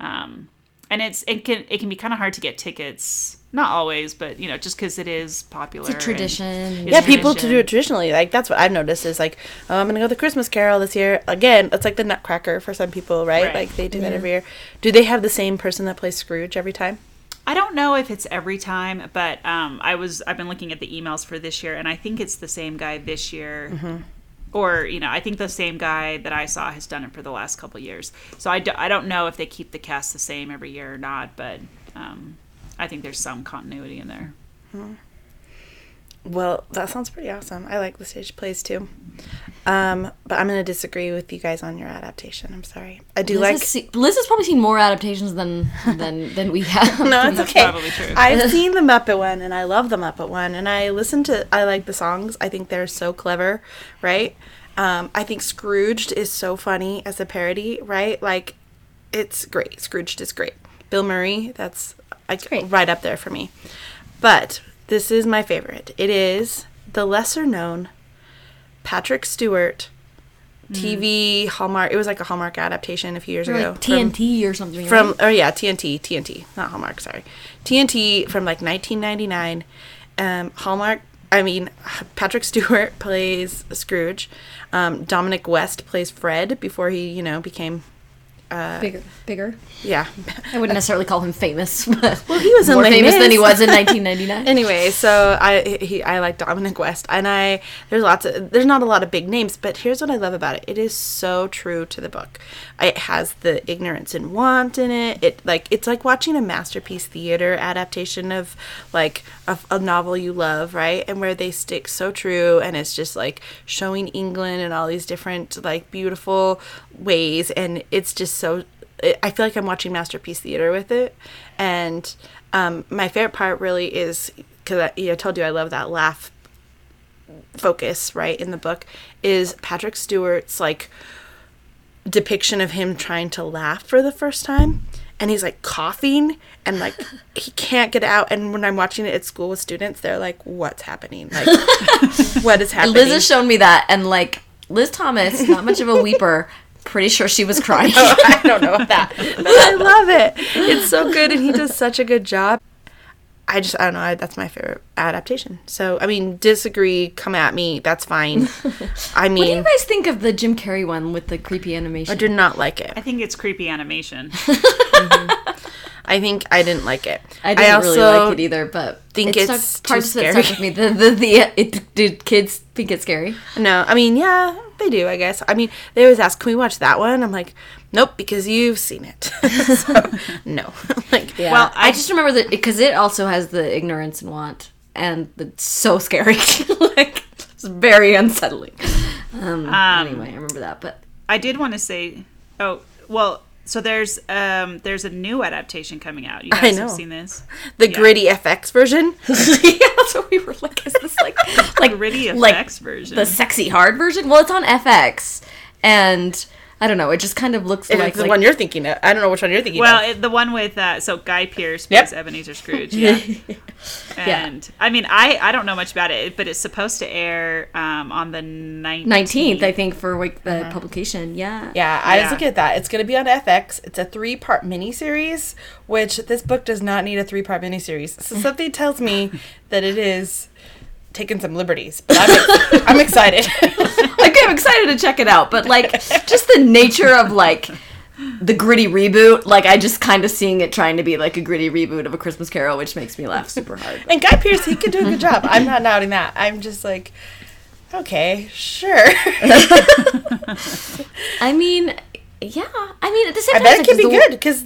um, and it's it can it can be kind of hard to get tickets. Not always, but you know, just because it is popular. It's a tradition. and- Yeah, it's people to do it traditionally. Like that's what I've noticed is like, oh, I'm gonna go to the Christmas Carol this year. Again, it's like the Nutcracker for some people, right? Right. Like they do that every year. Do they have the same person that plays Scrooge every time? I don't know if it's every time, but um, I was I've been looking at the emails for this year, and I think it's the same guy this year. Mm-hmm. Or you know, I think the same guy that I saw has done it for the last couple years. So I, do, I don't know if they keep the cast the same every year or not, but um, I think there's some continuity in there. Well, that sounds pretty awesome. I like the stage plays too. Um, but I'm gonna disagree with you guys on your adaptation. I'm sorry. I do Liz, like. has se- Liz has probably seen more adaptations than than than we have. no, it's That's okay. probably true. I've seen the Muppet one, and I love the Muppet one, and I listen to. I like the songs. I think they're so clever, right? Um, I think Scrooged is so funny as a parody, right? Like, it's great. Scrooged is great. Bill Murray, that's like great. right up there for me. But this is my favorite. It is the lesser known Patrick Stewart TV Hallmark. It was like a Hallmark adaptation a few years Or ago. like from- TNT or something. from right? oh yeah TNT TNT not Hallmark sorry TNT from like 1999 um Hallmark I mean Patrick Stewart plays Scrooge um Dominic West plays Fred before he you know became Uh, bigger, bigger. yeah I wouldn't necessarily call him famous, but well he was more famous than he was in 1999. anyway, so I he I like Dominic West, and I there's lots of there's not a lot of big names, but here's what I love about it: it is so true to the book. It has the ignorance and want in it. It like it's like watching a masterpiece theater adaptation of like a, a novel you love, right? And where they stick so true, and it's just like showing England and all these different like beautiful ways, and it's just so I feel like I'm watching masterpiece theater with it, and um, my favorite part really is because I, you know, I told you I love that laugh focus right in the book is Patrick Stewart's like depiction of him trying to laugh for the first time. And he's like coughing and like he can't get out. And when I'm watching it at school with students they're like what's happening? Like what is happening Liz has shown me that, and like Liz Thomas, not much of a weeper. Pretty sure she was crying. I don't know about that. I love it. It's so good, and he does such a good job. I just, I don't know. I, that's my favorite adaptation. So, I mean, disagree, come at me. That's fine. I mean, What do you guys think of the Jim Carrey one with the creepy animation? I animation? did not like it. I think it's creepy animation. Mm-hmm. I think I didn't like it. I didn't really like it either, but think it it's stuck, parts too of it stuck with me. The the, the it, did kids think it's scary? No, I mean, yeah, they do, I guess. I mean, they always ask, can we watch that one? I'm like, nope, because you've seen it. so, no. like, Yeah. Well, I, I- just remember that because it also has the ignorance and want, and it's so scary. like it's very unsettling. Um, anyway, I remember that, but I did want to say, oh well, so there's um there's a new adaptation coming out. You I guys know. have seen this? the Yeah. gritty FX version. yeah, what we were like. Is this like like Gritty like version. the sexy hard version? Well, it's on FX, and I don't know. It just kind of looks If like, the like one you're thinking of. I don't know which one you're thinking well, of. it, the one with uh, so Guy Pearce Yep. plays Ebenezer Scrooge. Yeah. And I mean, I I don't know much about it, but it's supposed to air um, on the nineteenth. nineteenth, I think, for like the publication. Yeah, Yeah, I was looking at that. It's going to be on FX. It's a three part miniseries, which this book does not need a three part miniseries. So something tells me that it is taking some liberties. But I'm, I'm excited. Like I'm excited to check it out, but like just the nature of like the gritty reboot, like I just kind of seeing it trying to be like a gritty reboot of a Christmas Carol, which makes me laugh super hard. and Guy Pearce, he could do a good job. I'm not doubting that. I'm just like, okay, sure. I mean, yeah, I mean at the same I time, bet it it's could be the- good because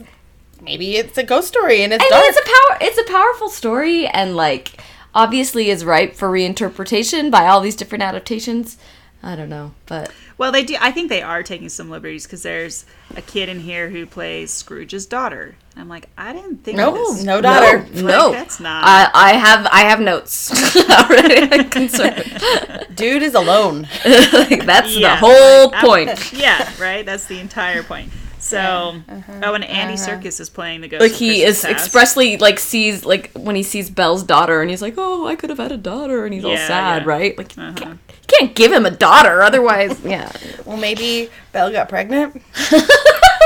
maybe it's a ghost story and it's I dark. mean, it's a power. It's a powerful story, and like obviously is ripe for reinterpretation by all these different adaptations. I don't know, but Well, they do. I think they are taking some liberties because there's a kid in here who plays Scrooge's daughter. I'm like, I didn't think no, this. no daughter. no, no, that's not- I, I have I have notes already. I'm concerned. Dude is alone. Like, that's the whole like, point. I'm- yeah, right. That's the entire point. So, oh, and Andy uh-huh. Serkis is playing the ghost. like of he is Past. expressly like sees like when he sees Belle's daughter and he's like, oh, I could have had a daughter, and he's all sad, yeah. right? Like uh-huh. you can't, give him a daughter, otherwise, yeah. Well, maybe Belle got pregnant. gritty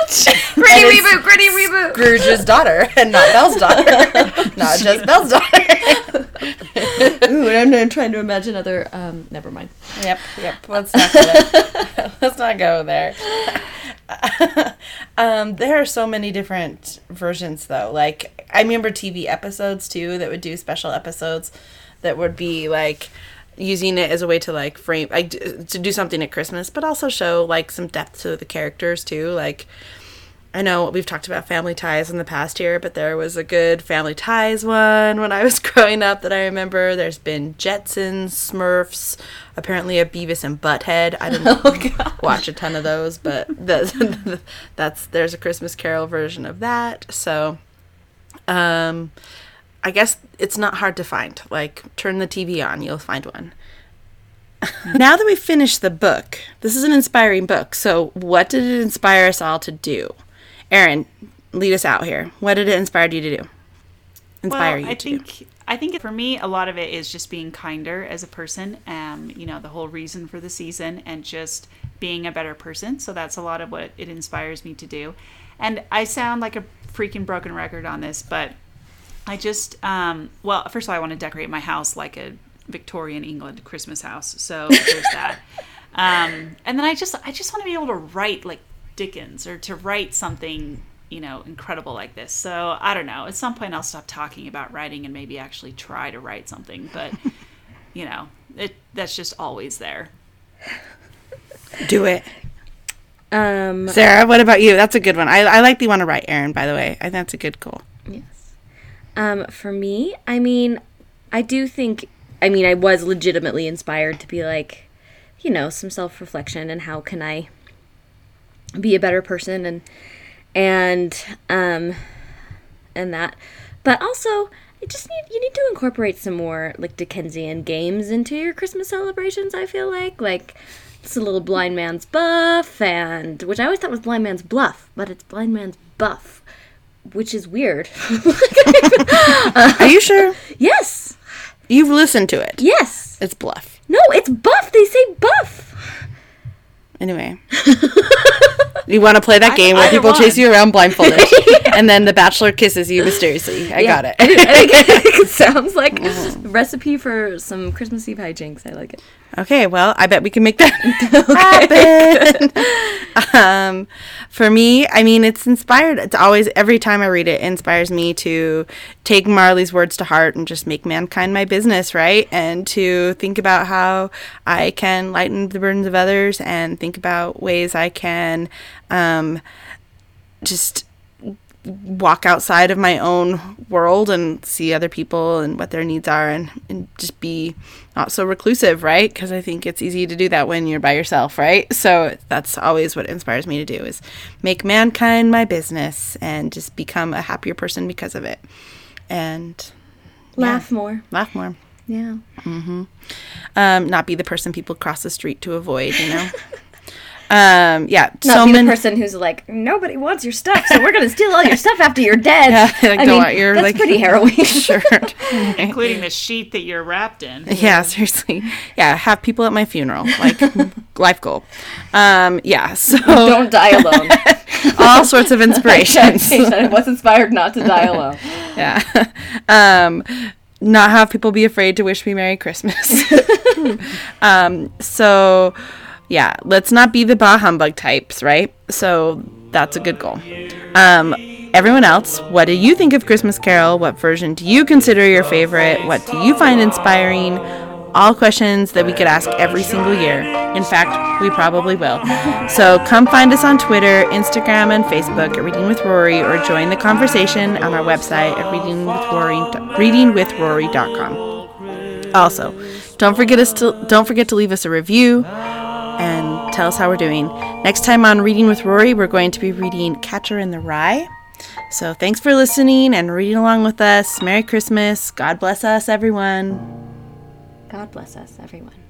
it's reboot, gritty reboot. Scrooge's daughter and not Belle's daughter. not just Belle's daughter. Ooh, I'm, I'm trying to imagine other. Um, never mind. Yep, yep. Let's not go there. Let's not go there. um, there are so many different versions, though. Like I remember TV episodes too that would do special episodes that would be like using it as a way to like frame like to do something at Christmas, but also show like some depth to the characters too. Like I know we've talked about family ties in the past here, but there was a good family ties one when I was growing up that I remember. There's been Jetsons, Smurfs, apparently a Beavis and Butthead. I didn't watch a ton of those, but the, that's there's a Christmas Carol version of that. So, um, I guess it's not hard to find. Like, turn the TV on, you'll find one. now that we've finished the book, this is an inspiring book. So, what did it inspire us all to do? Erin, lead us out here. What did it inspire you to do? Inspire well, you I to do? think I think for me, a lot of it is just being kinder as a person. Um, you know, the whole reason for the season and just being a better person. So that's a lot of what it inspires me to do. And I sound like a freaking broken record on this, but I just um, well, first of all, I want to decorate my house like a Victorian England Christmas house. So there's that. Um, and then I just I just want to be able to write like Dickens or to write something you know incredible like this. So I don't know. At some point, I'll stop talking about writing and maybe actually try to write something. But you know, it that's just always there. Do it. Um, Sarah, what about you? That's a good one. I, I like the one to write, Erin, by the way. I think that's a good goal. Um, for me, I mean, I do think, I mean, I was legitimately inspired to be like, you know, some self reflection and how can I be a better person and, and, um, and that. But also, I just need, you need to incorporate some more like Dickensian games into your Christmas celebrations, I feel like. Like, it's a little blind man's buff, and which I always thought was blind man's bluff, but it's blind man's buff, which is weird. Are you sure? yes, You've listened to it. yes. It's bluff. No, it's buff. They say buff. Anyway. you want to play that game where either people chase you around blindfolded? and then the bachelor kisses you mysteriously. I got it. it sounds like a recipe for some Christmas Eve hijinks. I like it. Okay, well, I bet we can make that happen. um, for me, I mean, it's inspired. It's always every time I read it, it inspires me to take Marley's words to heart and just make mankind my business, right? And to think about how I can lighten the burdens of others and think about ways I can um, just walk outside of my own world and see other people and what their needs are and, and just be not so reclusive, right? Because I think it's easy to do that when you're by yourself, right? So that's always what inspires me to do is make mankind my business and just become a happier person because of it. And Laugh more. laugh more. Yeah. Mm-hmm. Um, not be the person people cross the street to avoid, you know? um, yeah. Not so be many the person who's like, nobody wants your stuff, so we're gonna steal all your stuff after you're dead. Yeah, like, I go mean, out your, that's like- pretty harrowing. shirt. including the sheet that you're wrapped in. Yeah, seriously. Yeah, have people at my funeral. Like life goal. Um, yeah, so Don't die alone. all sorts of inspirations. I was inspired not to die alone. yeah. Um, not have people be afraid to wish me Merry Christmas. um, so yeah, let's not be the bah humbug types, right? So that's a good goal. Um, everyone else, what do you think of Christmas Carol? What version do you consider your favorite? What do you find inspiring? All questions that we could ask every single year. In fact, we probably will. So come find us on Twitter, Instagram, and Facebook at Reading with Rory, or join the conversation on our website at reading readingwithrory, readingwithrory.com. Also, don't forget us to don't forget to leave us a review tell us how we're doing. Next time on Reading with Rory, we're going to be reading Catcher in the Rye. So thanks for listening and reading along with us. Merry Christmas. God bless us, everyone. God bless us, everyone.